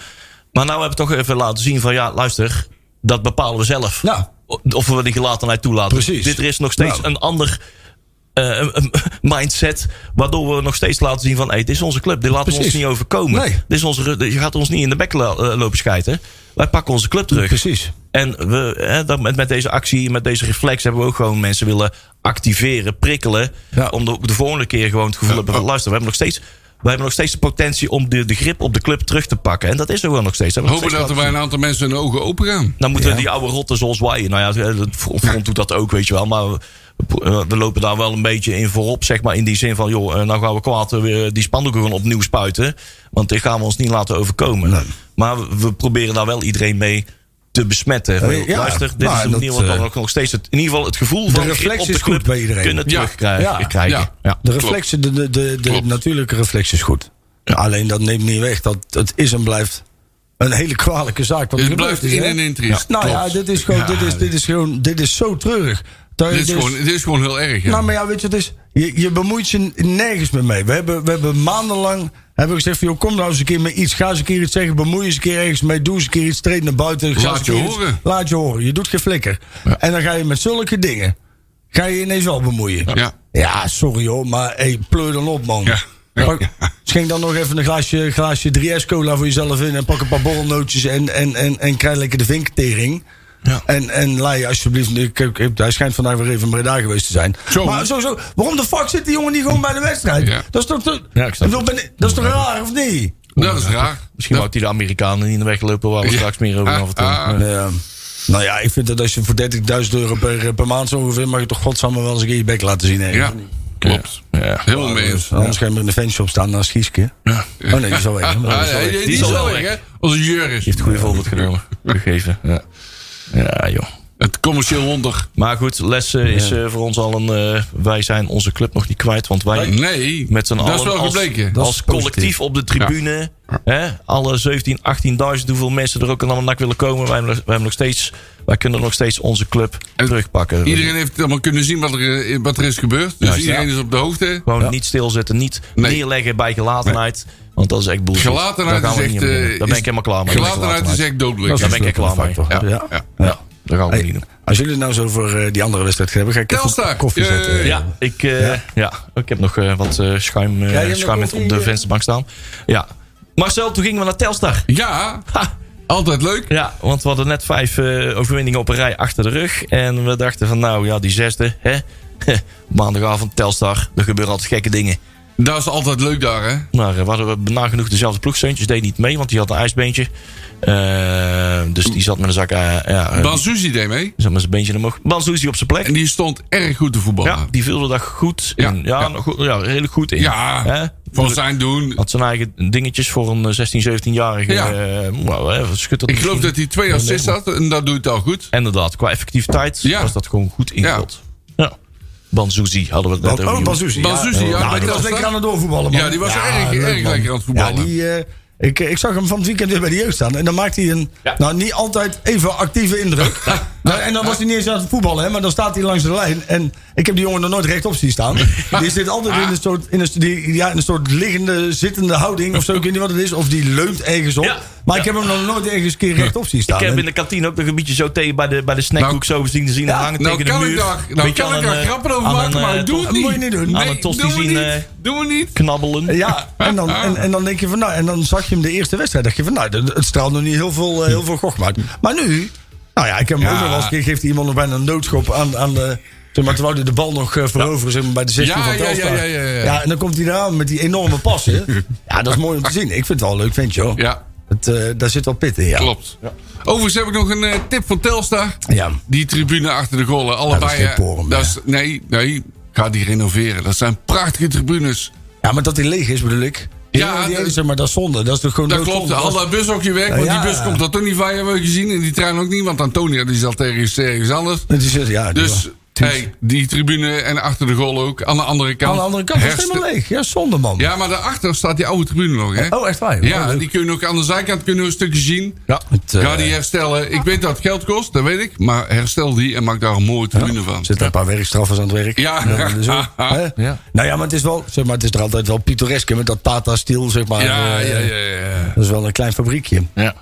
Maar nou hebben we toch even laten zien van ja, luister. Dat bepalen we zelf. Ja. Of we die gelatenheid toelaten. Precies. Dit er is nog steeds Nou. een ander eh, een- een mindset. Waardoor we nog steeds laten zien van... Hey, dit is onze club. Dit laten we ons niet overkomen. Nee. Dit is onze, je gaat ons niet in de bek eh, lopen schijten. Wij pakken onze club terug. Precies. En we, hè, dat met, met deze actie, met deze reflex... hebben we ook gewoon mensen willen activeren, prikkelen... Ja. om de, de volgende keer gewoon het gevoel te hebben van... luister, we hebben nog steeds... We hebben nog steeds de potentie om de, de grip op de club terug te pakken. En dat is er wel nog steeds. We Hopen steeds dat er bij een aantal mensen hun ogen open gaan. dan moeten die oude rotten zoals wij. Nou ja, het front doet dat ook, weet je wel. Maar we, we lopen daar wel een beetje in voorop, zeg maar. In die zin van, joh, eh, nou gaan we kwaad eh, weer die spandoeken gewoon opnieuw spuiten. Want dit gaan we ons niet laten overkomen. Maar we, we proberen daar wel iedereen mee te besmetten. Joh, ja. Luister, dit Nou, is dat, manier eh, nog- nog steeds het, in ieder geval het gevoel van reflex op de is goed bij iedereen. kunnen Ja. terugkrijgen. Ja. krijgen. Ja. Ja. De reflexen, de, de, de, natuurlijke reflex is goed. Alleen dat neemt niet weg dat het is en blijft een hele kwalijke zaak. Wat er Het blijft is, in en in triest. Nou ja, dit is gewoon, dit is, dit is gewoon, dit is zo treurig. Dat Dit is, dus- gewoon, dit is gewoon heel erg. Ja. Nou, maar ja, weet je, het is, je, je bemoeit je nergens meer mee. We hebben, we hebben maandenlang hebben we gezegd van, joh, kom nou eens een keer met iets. Ga eens een keer iets zeggen, bemoei je eens een keer ergens mee. Doe eens een keer iets, treed naar buiten. Ga Laat je iets- horen. laat je horen. Je doet geen flikker. En dan ga je met zulke dingen, ga je ineens wel bemoeien. Ja. Ja, sorry hoor, maar hey, pleur dan op, man. Ja. Schenk dan nog even een glaasje, glaasje 3S cola voor jezelf in. En pak een paar borrelnootjes en, en, en, en krijg lekker de vinktering. Ja. En, en je alsjeblieft. Ik, ik, ik- hij schijnt vandaag weer even in Breda geweest te zijn. Zo. Maar sowieso, waarom de fuck zit die jongen niet gewoon bij de wedstrijd? Ja. Dat is toch. te- Ja, ik snap bedoel, ben- dat is toch raar, of niet? Dat is raar. Misschien wou hij de Amerikanen niet in de weg lopen... waar we Ja. straks meer over gaan vertellen. ah. Ja. Ja. Nou ja, ik vind dat als je voor 30.000 euro per, per maand zo ongeveer. mag je toch godsamme wel eens een keer je bek laten zien. Hè? Ja, klopt. Ja. Helemaal mee eens. Anders ga je maar in de fanshop staan naast Gieske. Ja. Oh nee, die is al weg. hè? Ah, weg. die, Die die is is al wel weg. hè? Als een juris. heeft het goede voorbeeld genomen, gegeven. Ja. Ja, joh. Het commercieel wonder. Maar goed, lessen is eh, voor ons al een. eh, wij zijn onze club nog niet kwijt. Want wij Nee, met z'n dat allen is wel als, gebleken. Dat als collectief op de tribune. Hè, alle 17, 18.000, hoeveel mensen er ook allemaal naar willen komen. Wij, hebben nog- wij, hebben nog steeds, wij kunnen nog steeds onze club En terugpakken. Iedereen heeft allemaal kunnen zien wat er, eh, wat er is gebeurd. Dus Juist, iedereen ja. is op de hoogte. Gewoon niet stilzitten, niet Nee. neerleggen bij gelatenheid. Want dat is echt bullshit. Gelatenheid Daar is echt... eh, Daar ben ik helemaal klaar mee. Gelatenheid is echt dodelijk. Daar ben ik echt klaar mee. Ja, Ja. ja. Ja, dat gaan we Hey, niet doen. als jullie het nou zo over eh, die andere wedstrijd hebben, ga ik even koffie Yay. zetten. Ja, ik, eh, ja. ik heb nog eh, wat eh, schuim, eh, schuim op de eh. vensterbank staan. Ja. Marcel, toen gingen we naar Telstar. Ja, Ha! altijd leuk. Ja, want we hadden net vijf eh, overwinningen op een rij achter de rug. En we dachten van nou ja, die zesde. Hè? Maandagavond Telstar. Er gebeuren altijd gekke dingen. Dat is altijd leuk daar, hè? Maar eh, we hadden nagenoeg dezelfde ploegsteuntjes. Deed niet mee, want die had een ijsbeentje. Eh, dus die zat met een zak... eh ja, Bansuzi deed mee. zat met zijn beentje omhoog. Bansuzi op zijn plek. En die stond erg goed te voetballen. Ja, die viel er daar goed Ja, in. Ja, ja. goed- ja redelijk goed in. Ja, Hè? Van zijn doen. Had zijn eigen dingetjes voor een eh, 16, 17-jarige. Ja. dat Ik geloof dat hij twee assists had en dat doet het al goed. Inderdaad, qua effectiviteit was dat gewoon goed ingevuld. Ja. Banzuzi hadden we het net Oh, over. oh, Banzuzi. Banzuzi, ja, Nou, bij die was lekker aan het doorvoetballen, man. Ja, die was erg- erg lekker aan het voetballen. Ja, die, eh, ik, ik zag hem van het weekend weer bij de jeugd staan. En dan maakt hij een, Ja. nou niet altijd even actieve indruk. En dan was hij niet eens aan het voetballen, hè, maar dan staat hij langs de lijn. En ik heb die jongen nog nooit rechtop zien staan. Die zit altijd in een soort, in een, die, ja, in een soort liggende, zittende houding of zo. Ik weet niet wat het is. Of die leunt ergens op. Ja. Maar ik heb hem nog nooit ergens een keer rechtop zien staan. Ik heb in de kantine ook nog een beetje zo tegen bij de, bij de snackhoek zo zien, zien Ja, hangen Nou tegen de kan muur. ik daar, nou kan ik daar een, grappen over maken, een, maar ik doe het dat niet. moet je niet doen. Aan een tosti doen we zien, niet. eh, Doen we niet. Knabbelen. Ja, en dan, en, en dan denk je van nou, en dan zag je hem de eerste wedstrijd. dacht je van nou, het straalt nog niet heel veel, eh, heel veel gochma uit. Maar nu, nou ja, ik heb hem Ja. ook nog wel eens een keer, geeft iemand nog bijna een noodschop aan, aan de. Zeg maar, terwijl hij de bal nog veroveren zeg maar, bij de 16 Ja, van ja, Telstar. ja, ja, ja, ja. en dan komt hij eraan met die enorme passen. ja, dat is mooi om te zien. Ik vind het wel een leuk ventje hoor. Ja, Het, eh, daar zit wel pit in, ja. klopt. Overigens heb ik nog een eh, tip van Telstar. Ja. Die tribune achter de golen. Allebei. dat is geen eh, porum dat meer. is, nee, nee. Ga die renoveren. Dat zijn prachtige tribunes. Ja, maar dat hij leeg is bedoel ik. Ja, die, dat- zeg maar, dat is zonde. Dat is toch gewoon Dat klopt. Al Dat dat bushokje weg. Want Ja. die bus komt er toch niet van, hebben we gezien. En die trein ook niet. Want Antonia die zat ergens, ergens anders. Dat is, ja, die Dus hey, die tribune en achter de goal ook. Aan de andere kant. Aan de andere kant is helemaal leeg. Ja, zonde man. Ja, maar daarachter staat die oude tribune nog, hè? Oh, echt waar? Ja, Oh, die kun je ook aan de zijkant kunnen we een stukje zien. Ja, het, eh, Ga die herstellen. Ik weet dat het geld kost, dat weet ik. Maar herstel die en maak daar een mooie tribune van. Er zitten een paar werkstraffers aan het werk. Ja. Ja. Nou ja, maar het is wel, zeg maar, het is er altijd wel pittoresk met dat Tata-stiel, zeg maar. Ja, eh, ja, ja, ja. Dat is wel een klein fabriekje. Ja.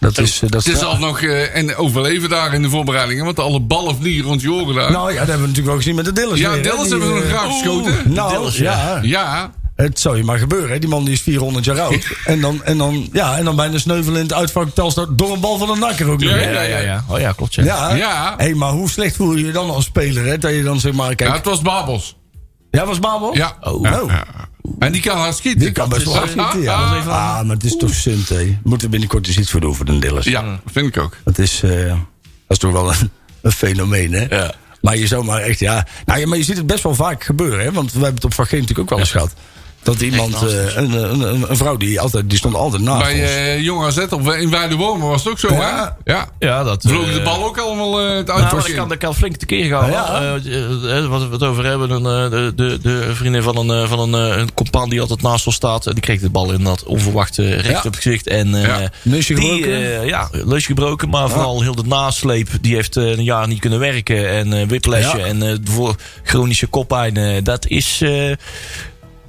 Dat is, eh, dat Het is al nog eh, en overleven daar in de voorbereidingen. Want alle ballen vliegen rond je oren daar. Nou ja, dat hebben we natuurlijk wel gezien met de Dillers. ja, weer, die, hebben we nog eh, graag geschoten. Nou, Dillers, ja. ja. Ja, Het zou je maar gebeuren, hè. Die man die is 400 jaar oud. en, dan, en, dan, ja, en dan bijna sneuvelend uitvak Telstar door een bal van een nakker ook nog. Ja. Ja, ja, ja. Oh ja, klopt. Ja. Ja. Ja. Hey, maar hoe slecht voel je je dan als speler, hè? Dat je dan zeg maar, ja, kijk. het was Babels. Ja, was Babel? Ja. Oh. Ja. Oh. En die kan hard schieten. Die kan best wel hard eh, schieten, ja. is even Ah, maar het is toch sunt, hè. Moeten we binnenkort eens iets voor doen voor de Dillers. Ja, vind ik ook. Dat is, eh, dat is toch wel een, een fenomeen, hè? Ja. Maar je zou maar echt, ja... Nou ja, maar je ziet het best wel vaak gebeuren, hè? Want we hebben het op Van Geen natuurlijk ook wel eens gehad. Dat iemand, eh, een, een, een, een vrouw die, altijd, die stond altijd naast ons. Bij eh Jong AZ op, in Weidewormen was het ook zo, Ja. hè? Ja. Ja, dat... Vloog de eh, bal ook allemaal eh, het Nou, uitvak dat in. kan, dat kan flink tekeer gaan. Ja. Wat we het over hebben, een, eh, de, de, de vriendin van een, van een, een compaan die altijd naast ons staat. Die kreeg de bal inderdaad onverwacht eh, recht Ja. op het gezicht. En, eh, Ja. Neusje die, gebroken? ja, neusje gebroken. Maar vooral heel de nasleep. Die heeft een jaar niet kunnen werken. En whiplashje Ja. en eh, voor chronische koppijn. dat is...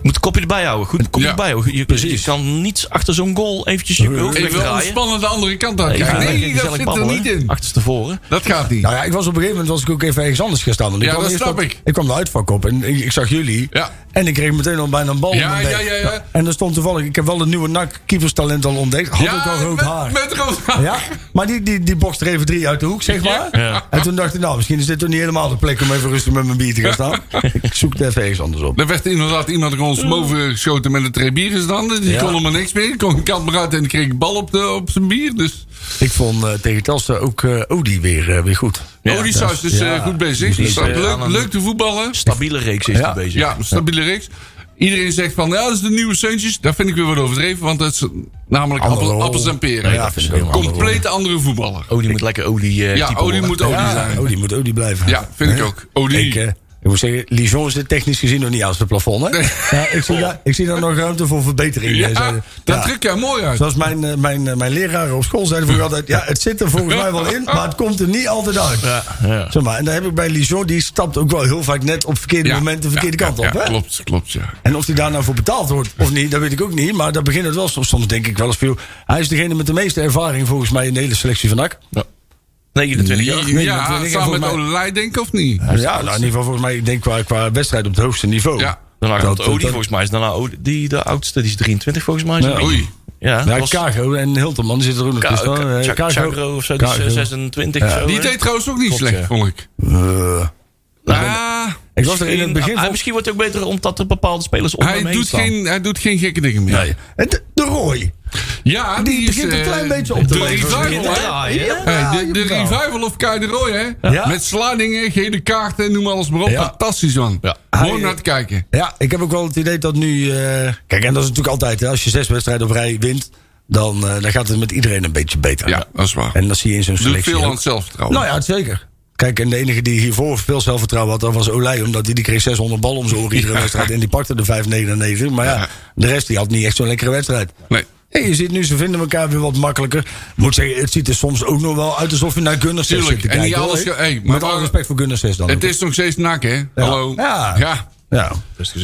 moet een kopje erbij houden. Goed, kopje Ja. erbij houden. Je, je kan niet achter zo'n goal eventjes je hoofd Even ontspannen de andere kant uit lekker Nee, dat zit er niet in. Achterstevoren. Dat gaat niet. Nou ja, ik was op een gegeven moment was ik ook even ergens anders gaan staan. Want ik Ja, kwam dat snap op- ik. Ik kwam de uitvak op en ik, ik zag jullie. Ja. En ik kreeg meteen al bijna een bal Ja, ja, ja, ja. En er stond toevallig, ik heb wel een nieuwe NAC keeperstalent al ontdekt. Had ook al rood met, haar. Met rood haar. Ja, maar die, die, die bokst er even drie uit de hoek, zeg maar. Ja. En toen dacht ik, nou, misschien is dit toch niet helemaal de plek om even rustig met mijn bier te gaan staan. ik zoek het even ergens anders op. Er werd inderdaad iemand er ons boven geschoten met een twee bieren standen. Die Ja. kon helemaal niks meer. Kon geen kant meer uit en kreeg bal op, de, op zijn bier. Dus Ik vond eh, tegen Telstar ook eh Odi weer, eh, weer goed. Ja, dat saus is- ja. goed bezig. Dus, leuk, leuk te voetballen. Stabiele reeks is die bezig. Ja, stabiele reeks. Iedereen zegt van, ja, dat is de nieuwe Suntjes. Dat vind ik weer wat overdreven, want dat is namelijk appel- appels en peren. Ja, Compleet andere voetballer. Odie moet lekker Odie eh Ja, worden. moet Odie Ja, zijn. Odi moet Odi blijven. Ja, vind ik ook. Ik, moet zeggen, Lijon zit technisch gezien nog niet aan zijn plafond. Hè? Ja, ik, zie daar, ik zie daar nog ruimte voor verbetering. Ja, dat Ja. trek jij mooi uit. Zoals mijn, eh, mijn, eh, mijn leraren op school zeiden vroeger altijd... ja, het zit er volgens mij wel in, maar het komt er niet altijd uit. Ja, ja. Zeg maar, en daar heb ik bij Lijon, die stapt ook wel heel vaak net op verkeerde Ja, momenten de verkeerde ja, kant ja, op. ja, Hè? klopt, klopt, ja. En of hij daar nou voor betaald wordt of niet, dat weet ik ook niet. Maar daar begint het wel. Soms, soms denk ik wel eens veel. Hij is degene met de meeste ervaring volgens mij in de hele selectie van NAC. 29 jaar. Ja, samen met volgens mij- Olij denk ik of niet? Ja, nou, in ieder geval volgens mij, ik denk qua, qua wedstrijd op het hoogste niveau. Ja. Daarna komt dat- Odie, volgens mij is daarna Odie, die de oudste, die is 23 volgens mij. Ja. Oei. Ja, Ja, was Cargo en Hilterman die zitten er ook nog tussen. Ka- Cha- Cargo. Chagro of zo, die is Cargo. eh, 26 of zo. Die deed trouwens ook niet Klopt, slecht, ja. vond ik. Ah, ik was er in het begin Ah, van... misschien wordt het ook beter omdat er bepaalde spelers om hij, hem heen doet staan. geen, hij doet geen gekke dingen meer. Nee. En de, de Roy. Ja, Die is, begint een eh, klein beetje op te De revival? Ja. De, revival of Kai de Roy, hè? Ja. Met slidingen, gele kaarten, noem alles maar op. Ja. Fantastisch, man. Ja. Mooi om naar te kijken. Ja, ik heb ook wel het idee dat nu... eh, kijk, en dat is natuurlijk altijd... Hè, als je zes wedstrijden op rij wint... Dan, eh, dan gaat het met iedereen een beetje beter. Ja, dat is waar. En dat zie je in zo'n Doet selectie veel aan het zelfvertrouwen. Nou ja, zeker. Kijk, en de enige die hiervoor veel zelfvertrouwen had, dat was Olij. Omdat hij die kreeg 600 bal om zijn oren iedere wedstrijd. En die pakte de 5,99. Maar ja, de rest die had niet echt zo'n lekkere wedstrijd. Nee. En je ziet nu, ze vinden elkaar weer wat makkelijker. Moet zeggen, het ziet er soms ook nog wel uit alsof je naar Gunners zit te en niet kijken. hoor. alles hey, maar Met alle respect voor Gunners dan. Het ook. is nog steeds nak, hè? Hallo. Ja. ja. Ja.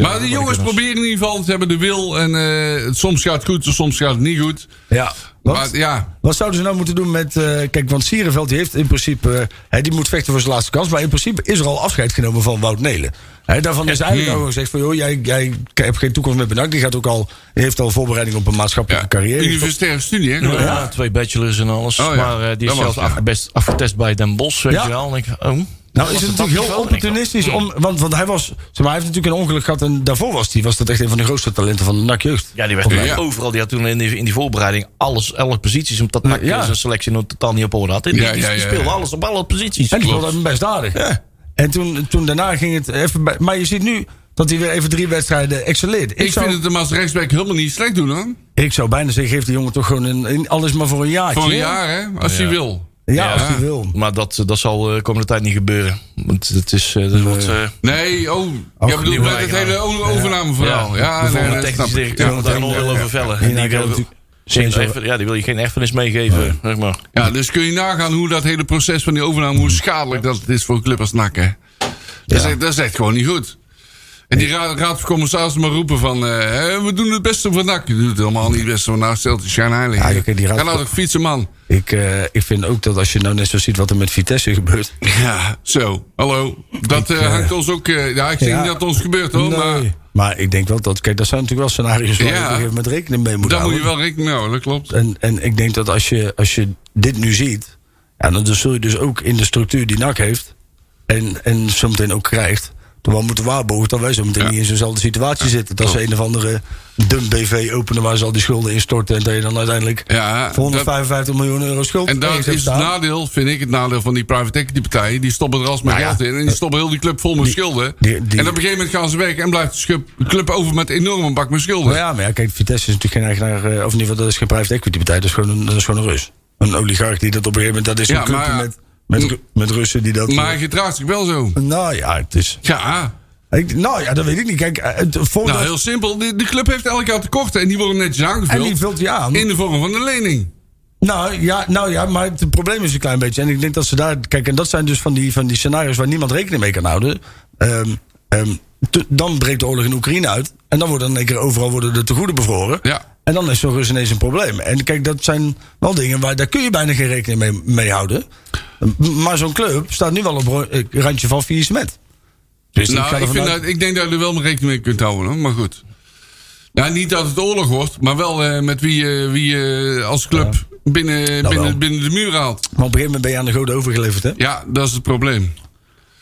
Maar de jongens proberen in ieder geval, ze hebben de wil. En eh, soms gaat het goed, soms gaat het niet goed. ja. Wat, Maar ja, wat zouden ze nou moeten doen met... eh, kijk, want Sierenveld die heeft in principe... eh, hij die moet vechten voor zijn laatste kans. Maar in principe is er al afscheid genomen van Wout Nelen. Hè, daarvan is eigenlijk Hmm. al gezegd van... joh, jij, jij hebt geen toekomst meer benakt. Die gaat ook al, heeft al voorbereiding op een maatschappelijke ja. carrière. universitaire studie, hè? Ja, twee bachelors en alles. Oh ja, Maar eh, die is zelfs afgebest- afgetest bij Den Bosch, weet Ja. je wel. En ik, oh, Nou is het natuurlijk heel opportunistisch. Om, want, want hij was... Zeg maar, hij heeft natuurlijk een ongeluk gehad. En daarvoor was hij was dat echt een van de grootste talenten van de NAC Jeugd. Ja, die werd Ja, ja. overal. Die had toen in die, in die voorbereiding alles, elke posities. Omdat NAC Ja. zijn selectie nog totaal niet op orde had. Die, Ja, die, ja, die ja, speelde ja. alles op alle posities. En die speelde best aardig. Ja. En toen, toen daarna ging het even bij... Maar je ziet nu dat hij weer even drie wedstrijden excelleert. Ik, Ik zou, vind het hem als rechtsback helemaal niet slecht doen, hoor. ik zou bijna zeggen, geef die jongen toch gewoon een, een- alles maar voor een jaartje. Voor een jaar, hè? Als hij wil. Ja, als hij wil. Maar dat, dat zal de komende tijd niet gebeuren. Want het is... eh, dat wordt, eh, Nee, oh. Ook jij bedoelt met het hele overnameverhaal. Ja, de nee, dat technische directeur Ja. moet daar nog heel over vellen. Ja, Die nou, wil, ja, die wil je geen erfenis meegeven. Zeg maar. Ja, dus kun je nagaan hoe dat hele proces van die overname, hoe schadelijk dat het is voor een club als NAC, hè? Dat, is, echt- dat is echt gewoon niet goed. En die raad, raad van commissarissen maar roepen van... eh, hè, we doen het beste voor NAC. Je doet het helemaal niet het beste voor NAC. Stelt je schijnheilig. Ja, kijk, die raad- Ga nou fietsen, man. Ik, eh, ik vind ook dat als je nou net zo ziet wat er met Vitesse gebeurt. Ja, zo. Hallo. Dat eh, eh, hangt ons ook... ja, ik ja. niet dat het ons gebeurt, hoor. Maar Nee. Maar ik denk wel dat... Kijk, dat zijn natuurlijk wel scenario's waar je op een gegeven moment rekening mee moet daar moet houden. je wel rekening mee houden. Dat klopt. En, en ik denk dat als je, als je dit nu ziet... Ja, dan zul je dus ook in de structuur die NAC heeft... en, en zometeen ook krijgt... wel moeten waarborgen dat wij zo meteen Ja. niet in zo'nzelfde situatie zitten. Dat ze een of andere dum BV openen... waar ze al die schulden instorten... en dat je dan uiteindelijk Ja, voor 155 miljoen euro schuld En dat is het nadeel, vind ik, het nadeel van die private equity partijen. Die stoppen er alsmaar Nou geld in. En die stoppen heel die club vol met schulden. die- die- en op een gegeven moment gaan ze weg. En blijft de club over met een enorme bak met schulden. Maar ja, maar ja, kijk, Vitesse is natuurlijk geen eigenaar... eh, of in ieder geval, dat is geen private equity partij. Dat is gewoon een, dat is gewoon een Rus. Een oligarch die dat op een gegeven moment... Dat is een maar- met, met, met Russen die dat... Maar hij gedraagt zich wel zo. nou ja, het is... Ja, Ik, nou ja, dat weet ik niet. Kijk, eh, het, voordat, nou heel simpel. De, de club heeft elk jaar tekorten. En die worden netjes en aangevuld. die vult je aan. In de vorm van een lening. Nou ja, nou ja, maar het probleem is een klein beetje. En ik denk dat ze daar. Kijk, en dat zijn dus van die, van die scenario's waar niemand rekening mee kan houden. Ehm, ehm, te- dan breekt de oorlog in Oekraïne uit. En dan worden in één keer overal worden de tegoeden bevroren. Ja. En dan is zo'n Rus ineens een probleem. En kijk, dat zijn wel dingen waar daar kun je bijna geen rekening mee, mee houden. Maar zo'n club staat nu wel op ro- eh, randje van faillissement. Dus nou, ik, vind dat, ik denk dat je er wel rekening mee kunt houden. Hoor. Maar goed. Nou, niet dat het oorlog wordt. Maar wel eh, met wie, eh, wie je als club binnen, wel. binnen, binnen de muur haalt. Maar op een gegeven moment ben je aan de goden overgeleverd, hè? Ja, dat is het probleem.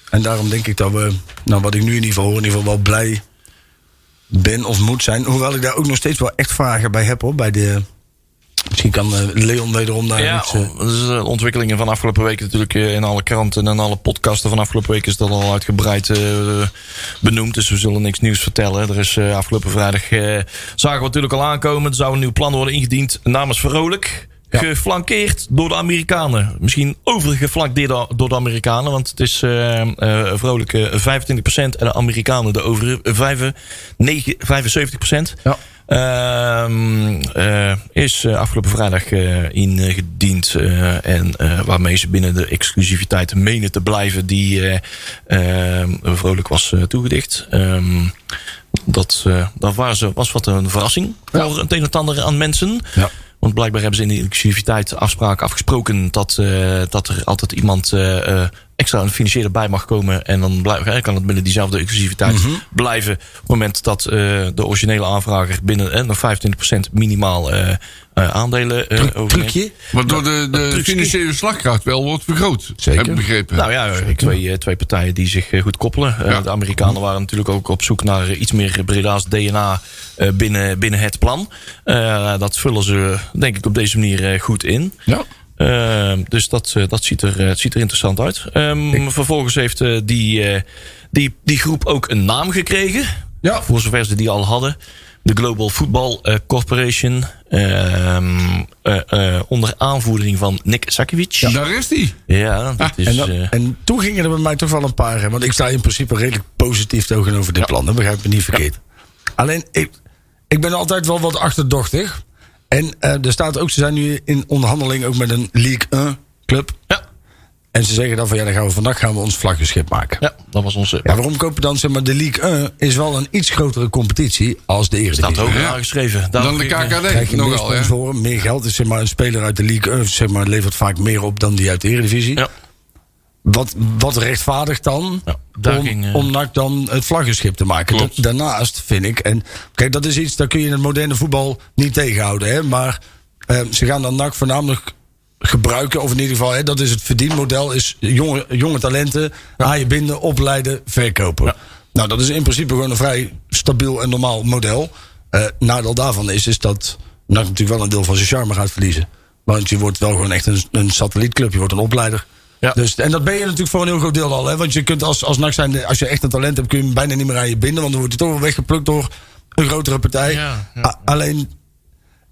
En daarom denk ik dat we, nou wat ik nu in ieder geval hoor, in ieder geval wel blij ben of moet zijn. Hoewel ik daar ook nog steeds wel echt vragen bij heb hoor. Bij de, misschien kan eh, Leon wederom daar Ja, iets... eh, dat is de ontwikkelingen van afgelopen weken natuurlijk eh, in alle kranten en alle podcasten van afgelopen weken is dat al uitgebreid eh, benoemd. Dus we zullen niks nieuws vertellen. Er is eh, afgelopen vrijdag, eh, zagen we natuurlijk al aankomen, er zou een nieuw plan worden ingediend namens Vrolijk. Geflankeerd door de Amerikanen. Misschien overgeflankeerd door door de Amerikanen. Want het is eh eh, vrolijk eh, 25% en de Amerikanen de over 75%. Ja. Ehm, eh, is eh, afgelopen vrijdag eh, ingediend. eh, en waarmee ze binnen de exclusiviteit menen te blijven die eh, ehm, vrolijk was toegedicht. Ehm, dat, dat was, was wat een verrassing voor het een en ander aan mensen. Ja. Want blijkbaar hebben ze in de exclusiviteit afspraken afgesproken dat, eh, dat er altijd iemand eh, extra een financiële bij mag komen. En dan blijf, kan het binnen diezelfde exclusiviteit blijven. Op het moment dat eh, de originele aanvrager binnen nog 25% minimaal eh, eh, aandelen overneemt. trucje? Waardoor de, de trucje. financiële slagkracht wel wordt vergroot. Zeker. Heb begrepen. Nou ja, twee, twee partijen die zich goed koppelen. Ja. De Amerikanen waren natuurlijk ook op zoek naar iets meer Breda's DNA binnen, binnen het plan. Dat vullen ze denk ik op deze manier goed in. Ja. Eh, dus dat, eh, dat ziet, er, eh, ziet er interessant uit. Ehm, Vervolgens heeft eh, die, die, die groep ook een naam gekregen. Ja. Voor zover ze die al hadden. De Global Football Corporation. Ehm, eh, eh, onder aanvoering van Nick Sakiewicz. Daar is die. Ja, dat is... En, en toen gingen er bij mij toch wel een paar. hè, Want ik sta in principe redelijk positief tegenover dit plan. Dat begrijp me niet verkeerd. Alleen, ik, ik ben altijd wel wat achterdochtig. En eh, er staat ook, ze zijn nu in onderhandeling ook met een League 1 club. Ja, En ze zeggen dan van ja, dan gaan we vandaag gaan we ons vlaggenschip maken. ja dat was onze... Ja, waarom kopen dan zeg maar de League 1 is wel een iets grotere competitie als de staat Eredivisie. ook Ja. aangeschreven. Dan de Krijg KKD je meer nogal, ja. sponsoren, meer geld. Dus zeg maar, een speler uit de League 1 zeg maar, levert vaak meer op dan die uit de Eredivisie. Ja. Wat, wat rechtvaardigt dan Ja, om, ging, eh, om NAC dan het vlaggenschip te maken? Da- daarnaast vind ik, en kijk, dat is iets, dat kun je in het moderne voetbal niet tegenhouden. Hè? Maar eh, ze gaan dan NAC voornamelijk gebruiken, of in ieder geval, hè, dat is het verdienmodel, is jonge, jonge talenten haaien binden, opleiden, verkopen. Ja. Nou, dat is in principe gewoon een vrij stabiel en normaal model. Eh nadeel daarvan is, is dat NAC natuurlijk wel een deel van zijn charme gaat verliezen. Want je wordt wel gewoon echt een, een satellietclub, je wordt een opleider. Ja. Dus, en dat ben je natuurlijk voor een heel groot deel al. Hè? Want je kunt als, als NAC zijn, als je echt een talent hebt, kun je hem bijna niet meer aan je binden. Want dan wordt hij toch wel weggeplukt door een grotere partij. Ja, alleen,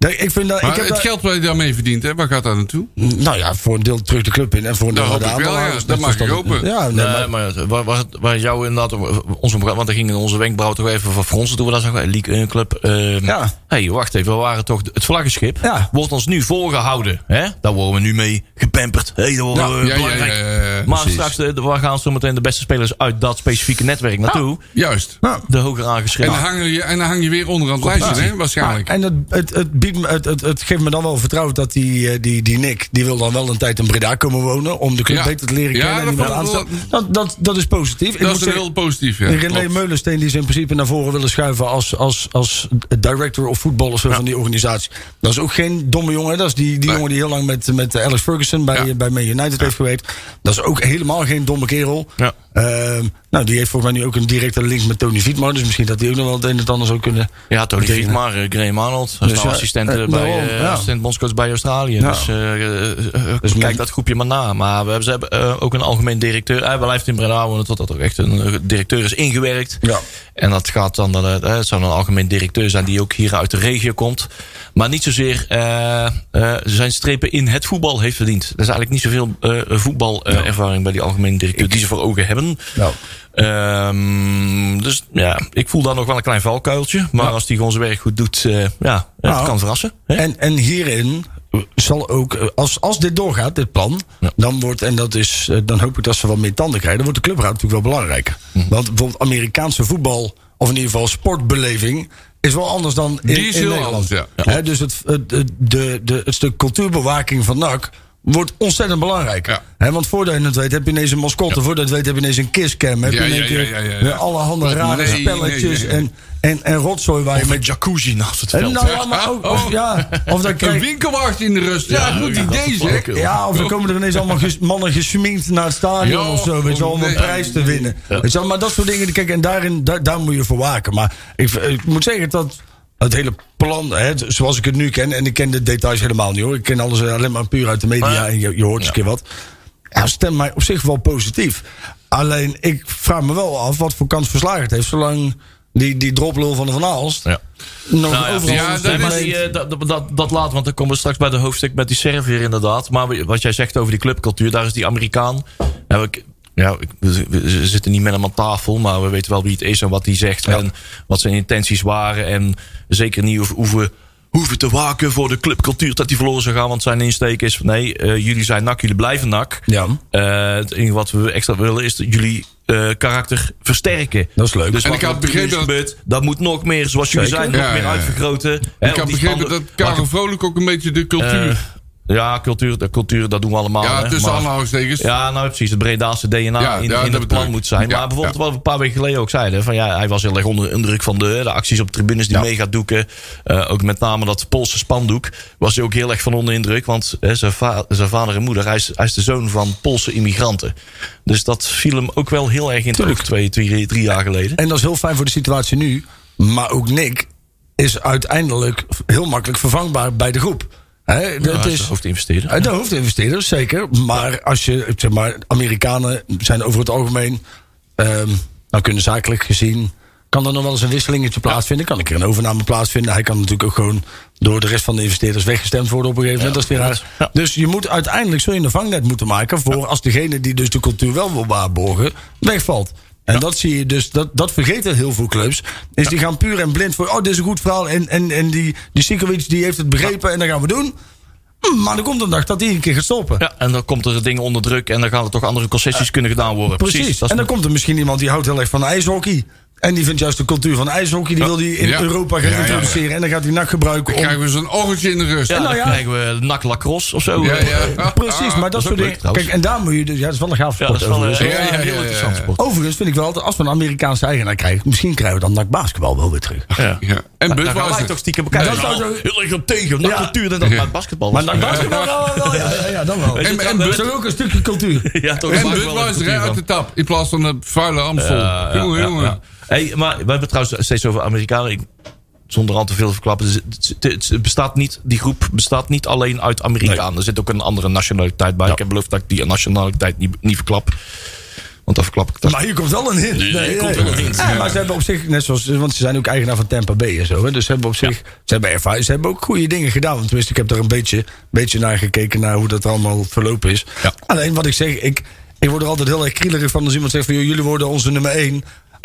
ik vind dat... Maar ik heb het geld wat je daarmee verdient, hè, waar gaat dat naartoe? Nou ja, voor een deel terug de club in en voor een deel naar de wel, aandeelhouders. ja. Dat mag ik hopen. Ja, nee, Nee, maar, maar waar, waar, waar jou inderdaad, onze, want er gingen onze wenkbrauw toch even van fronsen toen we dat zagen. League 1 Club. ehm, Ja. hey, wacht even, we waren toch het vlaggenschip. Ja. Wordt ons nu voorgehouden. Hè? Daar worden we nu mee gepamperd. Hey, dat worden we ja, ja, belangrijk. ja, ja, ja, maar precies. straks, de, waar gaan zo meteen de beste spelers uit dat specifieke netwerk naartoe? Juist. De hoger En aangeschreven. dan, hang je, en dan hang je weer onder aan het lijstje, hè, waarschijnlijk. en het, het, het, het, het, het geeft me dan wel vertrouwen dat die, eh, die, die Nick, die wil dan wel een tijd in Breda komen wonen. Om de club Ja. beter te leren Ja, kennen. en dat ik aan wel- dat, dat, dat is positief. Ik dat moet is zeggen, heel positief, ja. René klopt. Meulensteen die ze in principe naar voren willen schuiven als, als, als director of voetbal of zo van die organisatie. Dat is ook geen domme jongen. Dat is die, die Nee. jongen die heel lang met, met Alex Ferguson bij, Ja. bij Man United heeft gewerkt. Dat is ook helemaal geen domme kerel. Ehm, nou, die heeft volgens mij nu ook een directe link met Tony Vietmar. Dus misschien dat die ook nog wel het een en het ander zou kunnen. Ja, Tony betekenen. Vietmar, uh, Graham Arnold. Is Dus nou ja, assistent eh, eh, bij, daarom, eh, ja. assistent bondscoach bij Australië. Ja. Dus, eh, eh, eh, Dus kijk dat groepje maar na. Maar we hebben, ze hebben eh, ook een algemeen directeur. Hij blijft in Breda wonen tot dat ook echt een eh, directeur is ingewerkt. Ja. En dat gaat dan, eh, eh, het zou een algemeen directeur zijn die ook hier uit de regio komt. Maar niet zozeer eh, eh, zijn strepen in het voetbal heeft verdiend. Er is eigenlijk niet zoveel eh voetbalervaring bij die algemeen directeur die ze voor ogen hebben. Nou. Ehm, dus ja, ik voel daar nog wel een klein valkuiltje. Maar als hij gewoon zijn werk goed doet, eh, ja, het Nou, kan verrassen. hè? En, en hierin zal ook, eh, als, als dit doorgaat, dit plan, Ja. dan wordt, en dat is, eh, dan hoop ik dat ze wat meer tanden krijgen, dan wordt de clubraad natuurlijk wel belangrijker. Mhm. Want bijvoorbeeld Amerikaanse voetbal, of in ieder geval sportbeleving, is wel anders dan in, Die is in Nederland. anders, ja. Hè, dus het, het, de, de, de, het stuk cultuurbewaking van NAC wordt ontzettend belangrijk. Ja. Hè, want voordat je het weet heb je ineens een mascotte, voordat je het weet heb je ineens een kisscam, heb Ja, je in ja, één keer ja, ja, ja, ja. weer allerhande rare Nee, spelletjes nee, nee. En, en, en rotzooi waar je met jacuzzi naast het en veld. nou ja, maar ook, of, ja, of dan Een winkelwacht in de rust. Ja, goed idee zeg. ja, of dan komen er ineens allemaal ges- mannen gesminkt naar het stadion of zo. Weet je, wel, om een prijs te winnen. Weet je, maar dat soort dingen, kijk, en daarin, daar, daar moet je voor waken. Maar ik, ik moet zeggen dat het hele plan, hè, zoals ik het nu ken, en ik ken de details helemaal niet hoor. Ik ken alles alleen maar puur uit de media Maar ja. en je, je hoort eens een keer wat. Ja, stemt mij op zich wel positief. Alleen, ik vraag me wel af wat voor kans verslagen het heeft, zolang die, die droplul van de Van Aalst Ja. nog Nou ja, overal maar die, eh, dat, dat, dat laat, want dan komen we straks bij de hoofdstuk met die Serviër inderdaad. Maar wat jij zegt over die clubcultuur, daar is die Amerikaan. Nou, ik, ja, we, we zitten niet met hem aan tafel, maar we weten wel wie het is en wat hij zegt. En wat zijn intenties waren. En zeker niet hoeven, hoeven, hoeven te waken voor de clubcultuur dat die verloren zou gaan. Want zijn insteek is, nee, eh, jullie zijn nak, jullie blijven nak. Ja. Eh, het enige wat we extra willen is dat jullie eh, karakter versterken. Dat is leuk. Dus En ik had begrepen dat- dat moet nog meer, zoals jullie Zeker. zijn, nog Ja, meer ja, ja. uitvergroten. Ik had begrepen dat Karel Vrolijk ook een beetje de cultuur... Ja, cultuur, de cultuur, dat doen we allemaal. ja, hè, tussen aanhalingstekens. Ja, nou precies. Het Bredaanse DNA Ja, in, ja, in het plan moet zijn. Ja, maar bijvoorbeeld wat we een paar weken geleden ook zeiden. Van ja, hij was heel erg onder de indruk van de, de acties op de tribunes die gaat doeken. Eh, ook met name dat Poolse spandoek. Was hij ook heel erg van onder de indruk. Want zijn, va- zijn vader en moeder, hij is, hij is de zoon van Poolse immigranten. Dus dat viel hem ook wel heel erg in oog twee, twee, drie jaar geleden. En dat is heel fijn voor de situatie nu. Maar ook Nick is uiteindelijk heel makkelijk vervangbaar bij de groep. Ja, hij is is de hoofdinvesteerder. De hoofdinvesteerders, zeker. Maar als je, zeg maar, Amerikanen zijn over het algemeen, ehm, nou kunnen zakelijk gezien, kan er nog wel eens een wisselingetje plaatsvinden. Kan een keer een overname plaatsvinden. Hij kan natuurlijk ook gewoon door de rest van de investeerders weggestemd worden op een gegeven moment. Dat is weer. Ja. Dus je moet uiteindelijk zul je een vangnet moeten maken voor als degene die dus de cultuur wel wil waarborgen, wegvalt. En dat zie je dus, dat, dat vergeten heel veel clubs. Is die gaan puur en blind voor, oh, dit is een goed verhaal. En, en, en die, die Sikovic die heeft het begrepen en dat gaan we doen. Hm, Maar er komt een dag dat hij een keer gaat stoppen. Ja, en dan komt er dingen onder druk en dan gaan er toch andere concessies kunnen gedaan worden. Precies. en dan komt er misschien iemand die houdt heel erg van ijshockey. En die vindt juist de cultuur van ijshockey, die wil die in Ja. Europa gaan Ja, ja, ja. introduceren. En dan gaat hij nak gebruiken om... Krijgen we zo'n orgeltje in de rust. ja, nou dan ja. krijgen we NAC lacrosse of zo. Ja, ja. Precies, maar dat, is soort dingen. Kijk, en daar moet je dus... Ja, dat is wel een gaaf Ja, sport. dat is wel een overigens. ja, Ja, ja, heel ja, ja, interessant ja. sport. Overigens vind ik wel dat als we een Amerikaanse eigenaar krijgen... misschien krijgen we dan NAC basketbal wel weer terug. Ja. Ja. En wij Budweiser. toch stiekem bekijken. Dat Dat zou zou zo- heel erg op tegen. NAC Ja. natuurlijk dat Ja. met basketbal. Maar. NAC basketbal ja, ja, ja, dan wel. En- dat- en dat- Dat is ook een stukje cultuur. Ja, toch En wel een Budweiser cultuur uit de tap. In plaats van de vuile Amstel. Ja, ja, jongen, ja, jongen. Hey, maar we hebben trouwens steeds over Amerikanen. Ik, zonder al te veel te verklappen. Het, het- het bestaat niet, die groep bestaat niet alleen uit Amerikanen. Er zit ook een andere nationaliteit bij. Ik heb beloofd dat ik die nationaliteit niet, niet verklap. Want dan verklap ik dat. Maar hier komt wel een hint. hier komt wel een hint. Ja, maar ze hebben op zich, net zoals, want ze zijn ook eigenaar van Tampa Bay en zo. Hè, dus ze hebben op zich, ze hebben ervaring, ze hebben ook goede dingen gedaan. Want tenminste, ik heb er een beetje, beetje naar gekeken naar hoe dat allemaal verlopen is. Alleen wat ik zeg, ik, ik word er altijd heel erg krielerig van als iemand zegt van, joh, jullie worden onze nummer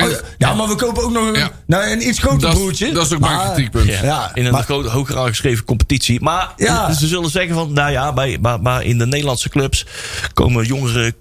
Oh, ja, ja, maar we kopen ook nog een, Ja. nou, een iets groter Dat broertje. dat is ook Maar- mijn kritiekpunt. Ja, Ja, in een maar- hoger aangeschreven competitie. Maar Ja. ze zullen zeggen van, nou ja, bij, maar, maar in de Nederlandse clubs komen jongere eh,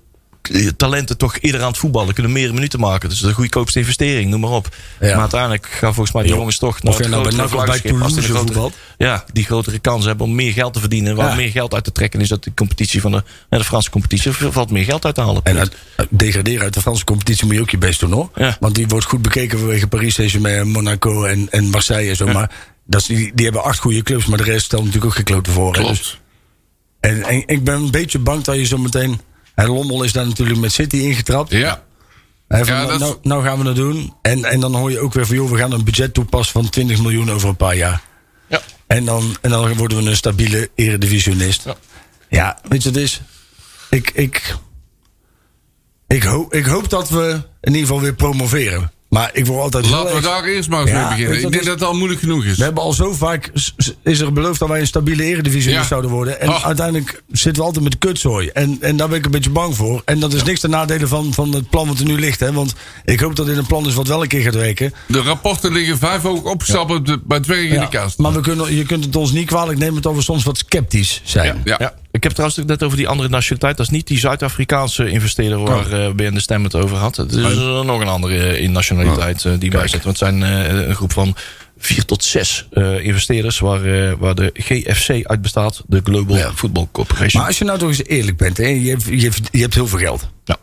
talenten toch eerder aan het voetballen. Kunnen meer minuten maken. Dus de goedkoopste investering, noem maar op. Ja. Maar uiteindelijk gaan volgens mij die Jo. jongens toch Of naar het nou bij of Toulouse een grotere-. Ja, die grotere kans hebben om meer geld te verdienen. Waar Ja. meer geld uit te trekken is dat de competitie van de, de Franse competitie. Er valt meer geld uit te halen. En uit, degraderen uit de Franse competitie moet je ook je best doen hoor. Ja. Want die wordt goed bekeken vanwege Paris Saint-Germain, Monaco en, en Marseille en zo. Maar dat is, die, die hebben acht goede clubs, maar de rest stelt natuurlijk ook gekloten voor. Dus- en, en ik ben een beetje bang dat je zo meteen... En Lommel is daar natuurlijk met City ingetrapt. Ja. Hè, van, Ja, nou, dat nou, nou gaan we dat doen. En, en dan hoor je ook weer van... joh, we gaan een budget toepassen van 20 miljoen over een paar jaar. Ja. En dan, en dan worden we een stabiele eredivisionist. Ja. Ja, weet je wat het is? Ik, ik, ik, hoop, ik hoop dat we in ieder geval weer promoveren. Maar ik word altijd Laten we daar eerst maar eens Ja, mee beginnen. Ik denk is- dat het al moeilijk genoeg is. We hebben al zo vaak... is er beloofd dat wij een stabiele eredivisionist Ja. zouden worden. En uiteindelijk zitten we altijd met kutzooi. En, en daar ben ik een beetje bang voor. En dat is niks ten nadele van, van het plan wat er nu ligt. Hè. Want ik hoop dat dit een plan is wat wel een keer gaat werken. De rapporten liggen vijf hoog opgestapeld op de- bij werk in de kast. Maar we kunnen, je kunt het ons niet kwalijk nemen dat we soms wat sceptisch zijn. Ja. Ik heb trouwens ook net over die andere nationaliteit. Dat is niet die Zuid-Afrikaanse investeerder waar Oh. eh Ben de Stem het over had. Het is eh, nog een andere eh, in nationaliteit eh, die bij zit. Want het zijn een groep van vier tot zes investeerders waar, waar de GFC uit bestaat. De Global Ja. Football Corporation. Maar als je nou toch eens eerlijk bent. Hè, je, hebt, je, hebt, je hebt heel veel geld. Ja.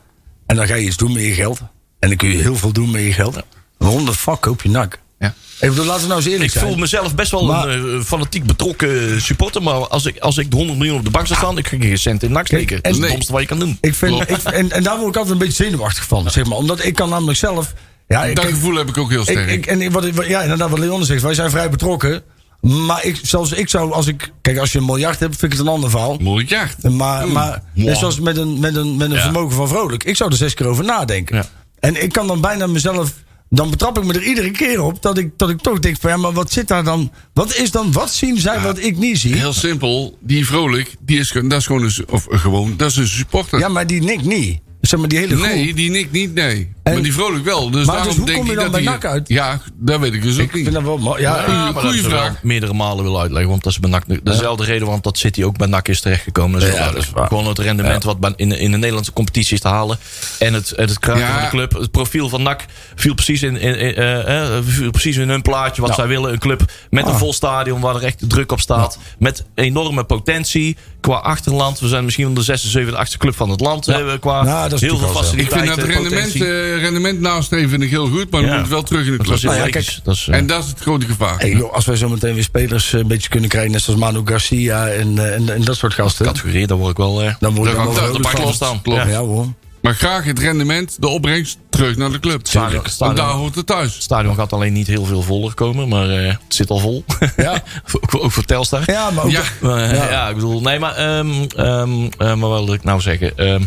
En dan ga je iets doen met je geld. En dan kun je heel veel doen met je geld. Waarom de fuck koop je nak? Ja. Ik bedoel, laten we nou eens eerlijk Ik zijn. voel mezelf best wel Maar- een eh, fanatiek betrokken supporter. Maar als ik, als ik de 100 miljoen op de bank zou staan, ik ga geen cent in nak steken. Dat is het domste wat je kan doen. Ik vind, ik, en, en daar word ik altijd een beetje zenuwachtig van. Zeg maar, omdat ik kan namelijk zelf. Ja, ik, Dat gevoel heb ik ook heel ik, sterk. ik, en ik- wat, ik- ja, inderdaad, wat Leon zegt. Wij zijn vrij betrokken. Maar ik, zelfs ik zou, als ik. Kijk, als je een miljard hebt, vind ik het een ander verhaal. Miljard. Maar, maar net zoals met een, met een, met een Ja. vermogen van vrolijk. Ik zou er zes keer over nadenken. Ja. En ik kan dan bijna mezelf. Dan betrap ik me er iedere keer op dat ik, dat ik toch denk van ja, maar wat zit daar dan? Wat is dan, wat zien zij wat ik niet zie? Heel simpel. Die vrolijk, die is, dat is gewoon een, of gewoon, dat is een supporter. Ja, maar die nikt niet. Zeg maar die hele groep. nee, die nikt niet, nee. En- maar die vrolijk wel. Dus Maar daarom dus hoe denk kom je ik dan dat bij die- NAC uit? Ja, dat weet ik dus ook Ik niet. vind dat wel. Ja, wel vraag. meerdere malen wil uitleggen. Want dat is bij NAC, dezelfde reden waarom dat City ook bij NAC is terechtgekomen. Dat is Ja, wel dat is waar. Gewoon het rendement wat bij- in, de- in de Nederlandse competitie is te halen. En het, het, het kraken Ja. van de club. Het profiel van NAC viel precies in, in, in, eh, eh, viel precies in hun plaatje. Wat Ja. zij willen. Een club met een Ah. vol stadion waar er echt druk op staat. Met enorme potentie. Qua achterland. We zijn misschien wel de zesde, zevende, achtste club van het land. Ja. eh, Qua dat is heel veel zo. Ik faciliteiten. vind dat rendement, eh, rendement nastreven vind ik heel goed, maar dan Ja. moet wel terug in de Nou ja, logisch. kijk, Dat is, eh, En dat is het grote gevaar. Hey, joh, als wij zo meteen weer spelers eh, een beetje kunnen krijgen, net zoals Manu Garcia en, en, en dat soort gasten. categorie, daar word ik wel... Dan je gaat wel dat klopt, staan. klopt. Ja. Ja hoor. Maar graag het rendement, de opbrengst, terug naar de club. Stadion- Want stadion- daar hoort het thuis. Het stadion gaat alleen niet heel veel voller komen, maar eh, het zit al vol. Ja. ook, ook voor Telstar. Ja, maar ook, Ja. Maar, Ja. ja. ik bedoel, nee, maar, ehm ehm eh, maar wat wil ik nou zeggen? Ehm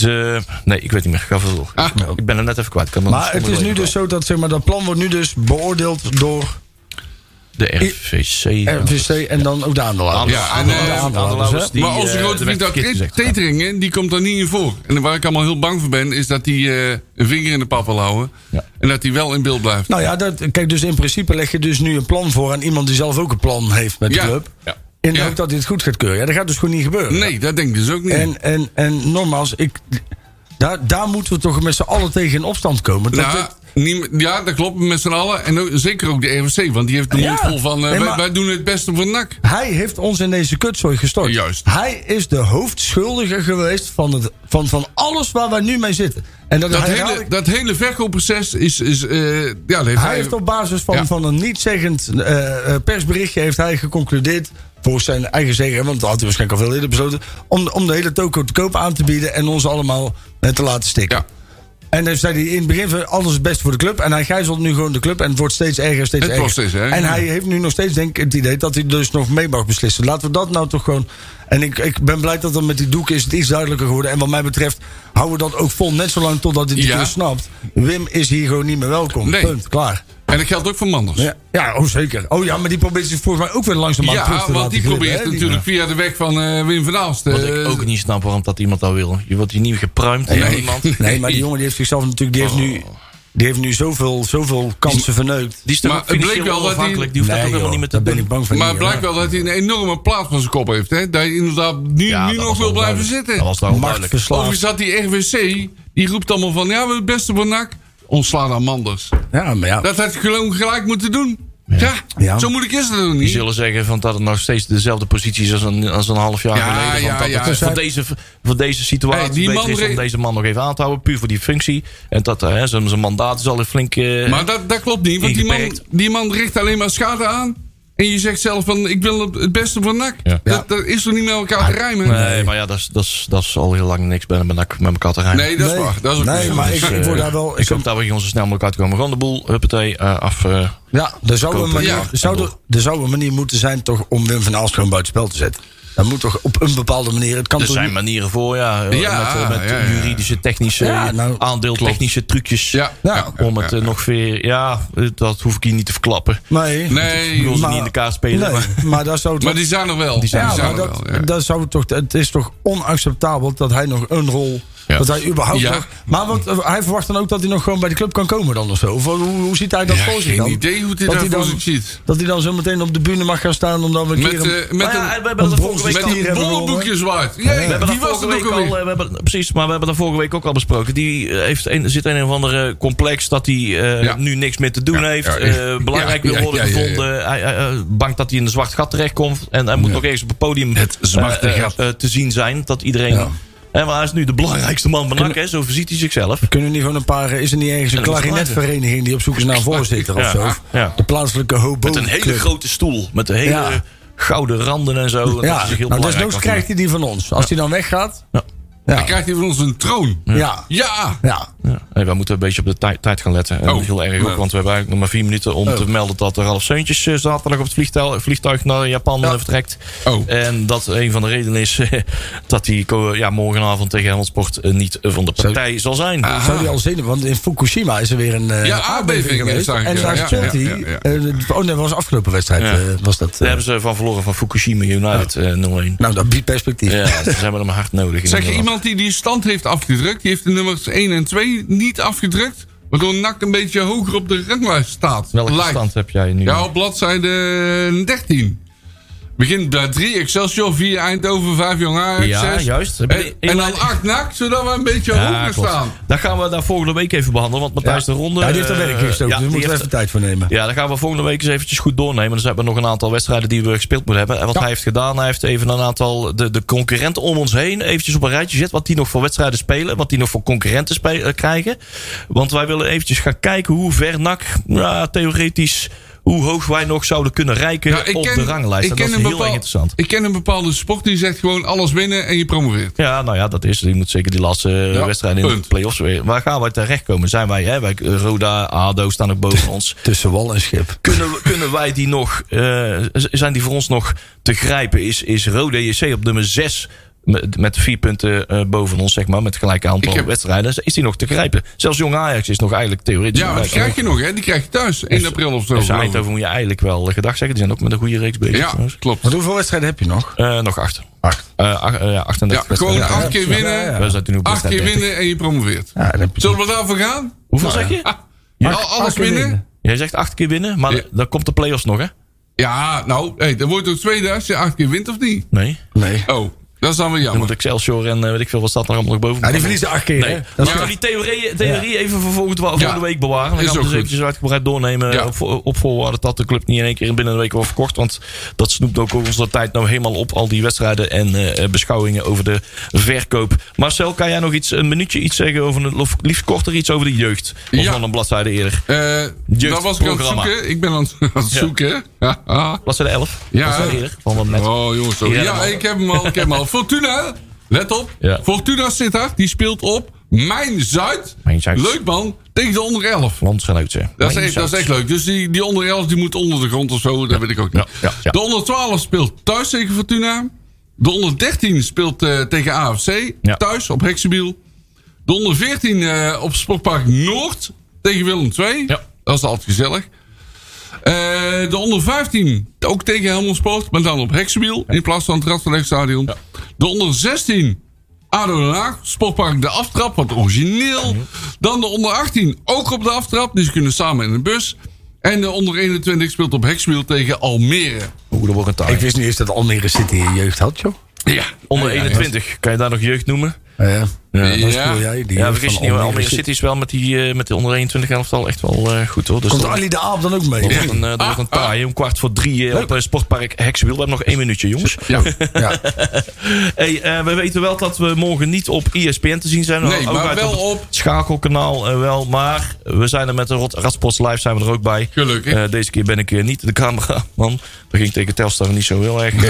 de, nee, ik weet niet meer. Ik ga even door. Ah. Ik ben er net even kwijt. Kan maar het is nu dus zo dat zeg maar, dat plan wordt nu dus beoordeeld door De RVC. RVC en dan ook de aandeelhouders. Ja, en, de eh, die, maar onze eh, grote vriend uit. Teteringen, die komt daar niet in voor. En waar ik allemaal heel bang voor ben, is dat hij eh, een vinger in de pap wil houden. Ja. En dat hij wel in beeld blijft. Nou ja, dat, kijk, dus in principe leg je dus nu een plan voor aan iemand die zelf ook een plan heeft met de Ja. club. Ja. In de Ja. hoop dat hij het goed gaat keuren. Ja, dat gaat dus gewoon niet gebeuren. Nee, dat denk ik dus ook niet. En, en, en nogmaals, ik, daar, daar moeten we toch met z'n allen tegen in opstand komen. Dat dit- niet- ja, dat klopt met z'n allen. En ook, zeker ook de RWC, want die heeft de Ja. mond vol van... eh, Nee, wij, doen het beste voor NAC. hij heeft ons in deze kutzooi gestort. Juist. Hij is de hoofdschuldige geweest van, het, van, van alles waar wij nu mee zitten. En dat, Dat hele, dat hele verkoopproces is... is eh, ja, heeft hij heeft op basis van, Ja. van een niet-zeggend eh, persberichtje heeft hij geconcludeerd, volgens zijn eigen zeggen, want dat had hij waarschijnlijk al veel eerder besloten, om, om de hele toko te koop aan te bieden en ons allemaal te laten stikken. Ja. En dan zei hij in het begin van alles is het beste voor de club. En hij gijzelt nu gewoon de club. En het wordt steeds erger, steeds Het erger. wordt steeds erger, En hij heeft nu nog steeds denk ik het idee dat hij dus nog mee mag beslissen. Laten we dat nou toch gewoon... En ik, ik ben blij dat er met die doek is het iets duidelijker geworden. En wat mij betreft houden we dat ook vol. Net zolang totdat hij het Ja. ja. snapt. Wim is hier gewoon niet meer welkom. Nee. Punt. Klaar. En dat geldt ook voor Manders. Ja, ja oh zeker. Oh ja, maar die probeert zich volgens mij ook weer langzaamaan terug Ja, te want laten die glippen, probeert die- natuurlijk via de weg van eh, Wim van Aalst. Wat eh, ik ook niet snap waarom dat iemand dat wil. Je wordt hier niet gepruimd door Nee. iemand. Nee, maar die jongen die heeft zichzelf natuurlijk... Die heeft nu, die heeft nu zoveel, zoveel kansen verneukt. Die is toch Maar het bleek wel dat hij- onafhankelijk. Die hoeft dat ook Nee, helemaal niet meer daar te ben doen. ik bang voor. Maar het blijkt wel dat hij een enorme plaat van zijn kop heeft. Hè? Dat hij inderdaad nu, Ja, nu nog wil blijven zitten. Dat was. Overigens had die RWC, die roept allemaal van... Ja, we hebben het beste NAC. Ontslaan aan Manders. Ja, maar ja. Dat had je gewoon gelijk moeten doen. Ja, Ja. zo moeilijk is het ook Die niet. zullen zeggen van dat het nog steeds dezelfde positie is als een, als een half jaar Ja, geleden. ja, Want dat ja. het Dus voor, deze, voor deze situatie Hey, die beter man is om deze man nog even aan te houden. Puur voor die functie. En dat hè, zijn, zijn mandaat is al een flink... eh, Maar dat, dat klopt niet, want die man, die man richt alleen maar schade aan. En je zegt zelf van, ik wil het- beste voor NAC. Ja. Dat, dat is toch niet met elkaar te rijmen? Nee, maar ja, dat is, dat, is, dat is al heel lang niks bij met, met elkaar te rijmen. Nee, dat is Nee. waar. Dat is ook Nee, maar Dus, ik- eh, ik word daar wel- Ik hoop dat we gewoon zo snel mogelijk uitkomen. Gewoon de boel, huppatee, eh, af. eh, Ja, er zou, een manier, Ja. er, zou er, er zou een manier moeten zijn toch om Wim van Aalst gewoon buitenspel te zetten. Dat moet toch op een bepaalde manier. Het kan er toch zijn niet- manieren voor, ja. Ja, met met ja, ja. juridische, technische, Ja, nou, aandeeltechnische trucjes. Ja, Ja, ja, Om het ja, eh, ja. nog weer... Ja, dat hoef ik hier niet te verklappen. Nee, Ik Nee, wil ze maar- niet in de kaart spelen. nee, maar- maar dat zou maar toch, die zijn er wel. Die zijn ja, maar er dat, wel, dat zou toch, het is toch onacceptabel dat hij nog een rol. Ja. Dat hij überhaupt Ja. nog. Maar wat, eh, hij verwacht dan ook dat hij nog gewoon bij de club kan komen dan of zo. Of hoe, hoe ziet hij dat Ja, voor zich geen dan? idee hoe hij Dat hij voor dan- zich ziet. Dat hij dan zo meteen op de bühne mag gaan staan omdat we een Met, keer een, eh, met ja, een, we hebben dat een vorige week met een bollenboekje zwaard. We hebben die dat vorige week al, eh, we hebben, precies, maar we hebben dat vorige week ook al besproken. Die eh, heeft een, zit een of andere complex dat hij eh, Ja. nu niks meer te doen Ja, heeft. ja, eh, belangrijk ja, wil ja, worden ja, ja, ja. gevonden. Hij, eh, bang dat hij in een zwart gat terechtkomt. En hij moet nog ergens op het podium Het zwarte eh, eh, gat. eh, te zien zijn. Dat iedereen... Hè, maar hij is nu de belangrijkste man van NAC, hè, zo ziet hij zichzelf. Kunnen we niet gewoon een paar. Is er niet ergens een dat is klarinetvereniging die op zoek is naar een voorzitter of Ja, zo? ja. De plaatselijke hobo. Met een hele club. grote stoel. Met een hele Ja. gouden randen en zo. En dat Ja, zich heel nou, desnoods krijgt hij die van ons. Als hij dan weggaat. Ja. Ja. Dan krijgt hij van ons een troon. Ja. Ja. Ja! Ja. Wij moeten een beetje op de tijd, tijd gaan letten. En Oh. heel erg ook, Ja. want we hebben eigenlijk nog maar vier minuten om Oh. te melden dat er Ralf Seuntjes eh, zaterdag op het vliegtuig, vliegtuig naar Japan Ja. eh, vertrekt. Oh. En dat een van de redenen is dat hij ja, morgenavond tegen Helmond Sport eh, niet van de partij zal zijn. Ah. Zou die al zenuwen? Want in Fukushima is er weer een eh, Ja, aardbeving geweest. En daar stond ja, hij. ja, ja. eh, oh nee, dat was de afgelopen wedstrijd. Ja. eh, was dat, Daar eh, hebben ze van verloren van Fukushima United eh 0-1. nou, dat biedt perspectief. Ja, ze hebben hem hard nodig. Zeg je iemand die die stand heeft afgedrukt, die heeft de nummers 1 en 2 niet afgedrukt, waardoor NAC een beetje hoger op de ranglijst staat. Welke stand heb jij nu? Ja, op bladzijde 13. Begint bij 3 Excelsior, 4 Eindhoven, 5 Jong Ajax, Ja, 6. juist. En, en dan 8 NAC, zodat we een beetje Ja, hoger klopt. staan. Dat gaan we daar volgende week even behandelen. Want Matthijs de Ronde... Ja, die heeft er eh, werk in gestoken, ja, dus daar moeten we even tijd voor nemen. Ja, dan gaan we volgende week eens eventjes goed doornemen. Dus hebben we nog een aantal wedstrijden die we gespeeld moeten hebben. En wat Ja. hij heeft gedaan, hij heeft even een aantal de, de concurrenten om ons heen eventjes op een rijtje gezet. Wat die nog voor wedstrijden spelen. Wat die nog voor concurrenten spe- eh, krijgen. Want wij willen eventjes gaan kijken hoe ver NAC, ja, theoretisch, hoe hoog wij nog zouden kunnen rijken Ja, ik op ken- de ranglijst. ik En dat is heel bepaal- interessant. Ik ken een bepaalde sport die zegt gewoon alles winnen en je promoveert. Ja, nou ja, dat is. Je moet zeker die laatste eh, Ja, wedstrijden in de play-offs weer. Waar gaan wij terechtkomen? Zijn wij, hè, wij Roda, ADO staan ook boven ons. Tussen wal en schip. Kunnen, kunnen wij die nog, eh, zijn die voor ons nog te grijpen? Is, is Rode JC op nummer 6 met, met vier punten eh, boven ons, zeg maar, met gelijke aantal heb- wedstrijden, is die nog te grijpen. Zelfs Jong Ajax is nog eigenlijk theoretisch. Ja, maar die krijg je nog, hè? Die krijg je thuis. 1 april of zo. Dus. Eindhoven moet je eigenlijk wel eh, gedag zeggen. Die zijn ook met een goede reeks bezig. Ja, trouwens. klopt. Maar hoeveel wedstrijden heb je nog? Eh, nog acht. Acht. Eh, ach- ja, 38 Ja, gewoon acht keer winnen. Ja, ja. Acht keer 30. winnen en je promoveert. Ja, je Zullen we daarvoor gaan? Hoeveel zeg je? Ja, Acht- alles acht winnen? winnen. Jij zegt acht keer winnen, maar Ja. dan komt de play-offs nog, hè? Ja, nou, hey, dan wordt het tweede als je acht keer wint of niet? Nee. Nee. Oh, dat is dan weer Dan jammer. moet Excelsior en eh, weet ik veel wat staat er allemaal nog boven. Ja, die verliezen acht keer, Nee, dat is Ja. die theorie, theorie even voor volgende, volgende week bewaren. Dan Is gaan we dus goed. eventjes uitgebreid doornemen Ja. op, op voorwaarde dat de club niet in één keer binnen een week wordt verkocht. Want dat snoept ook onze tijd nou helemaal op. Al die wedstrijden en eh, beschouwingen over de verkoop. Marcel, kan jij nog iets, een minuutje iets zeggen over, een, of liefst korter iets over de jeugd? Of Ja. van een bladzijde eerder? Eh daar was ik aan het zoeken. Ik ben aan het, het zoeken. Ja. Ja. Bladzijde 11? Ja. Bladzijde eerder, van wat net. Oh jongens, sorry. Ja, ik heb hem al. Ik heb hem al. Fortuna, let op. Ja. Fortuna Sittard, die speelt op Mijn Zuid. Mijn Zuid. Leuk man, tegen de onder 11. Landsgenoot, hè. Dat is, echt, dat is echt leuk. Dus die, die onder 11 die moet onder de grond of zo. Dat weet ik ook niet. De onder 12 speelt thuis tegen Fortuna. De onder 13 speelt eh, tegen AFC. Thuis op Hexenbiel. De onder 14 eh, op Sportpark Noord tegen Willem II. Ja. Dat is altijd gezellig. Eh, de onder 15 ook tegen Helmond Sport. Maar dan op Hexenbiel. In plaats van het Radverlegstadion. De onder 16 ADO Den Haag, Sportpark De Aftrap, wat origineel. Dan de onder 18 ook op de aftrap, dus ze kunnen samen in de bus. En de onder 21 speelt op Hexwiel tegen Almere. Oeh, dat wordt een taai. Ik wist niet eens dat Almere City een jeugd had, joh. Ja, Onder Ja, ja, 21, kan je daar nog jeugd noemen? Ja, ja. Ja. Dan Ja. speel jij die Ja, vergis je van niet. Almere City is wel met, die, eh, met de onder 21 elftal echt wel eh, goed hoor. Dus Komt Ali de Aap dan ook mee? dat wordt een, eh, dat wordt een taai. Om kwart voor drie op eh, Sportpark Hexwiel. We hebben nog één minuutje jongens. Ja. Ja. Hey, eh, we weten wel dat we morgen niet op ESPN te zien zijn. Nee, Ook maar uit wel het op- Schakelkanaal wel. Maar we zijn er met de Rot- Radsports Live zijn we er ook bij. Gelukkig. Eh, deze keer ben ik niet de cameraman. Dat ging tegen Telstar niet zo heel erg.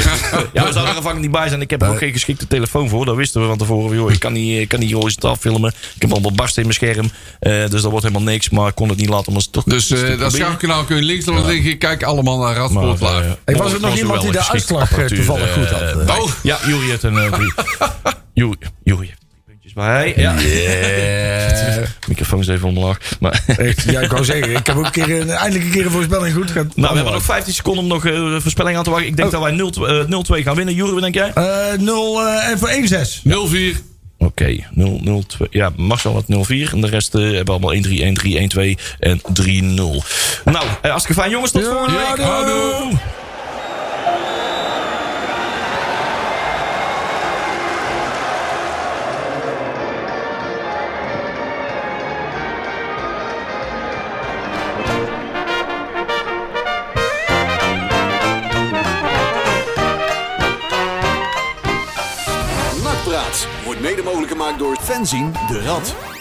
ja, we zouden er afhankelijk niet bij zijn. Ik heb er ook geen geschikte telefoon voor. Dat wisten we van tevoren. Joh, ik kan niet, ik kan niet horizontaal filmen. Ik heb allemaal barst in mijn scherm. Eh, dus dat wordt helemaal niks. Maar ik kon het niet laten om eens toch Dus eh, dat schakelaar kun je links laten liggen. Kijk allemaal naar Radsport Maar, eh, Live. Hey, was er nog was iemand die de uitslag, eh, toevallig goed had, eh, eh? Oh. Ja, Jury heeft een... eh, Jury, Jury heeft drie puntjes bij. Ja. Microfoon is even omlaag. Maar, Echt, ja, ik wou zeggen, ik heb ook een keer, een- eindelijk een keer een voorspelling goed gehad. nou, we hebben nog 15 seconden om nog eh, de voorspelling aan te wachten. Ik denk Oh. dat wij 0 eh, 0-2 gaan winnen. Jury, wat denk jij? Eh 0 eh, en voor 1-6. 0-4. Oké, 0-0-2. Ja, Marcel had 0-4. En de rest eh, hebben allemaal 1-3, 1-3, 1-2 en 3-0. Nou, eh, hartstikke fijn jongens. Tot volgende ja, week. doei. Mogelijk gemaakt door Fenzin de Rad.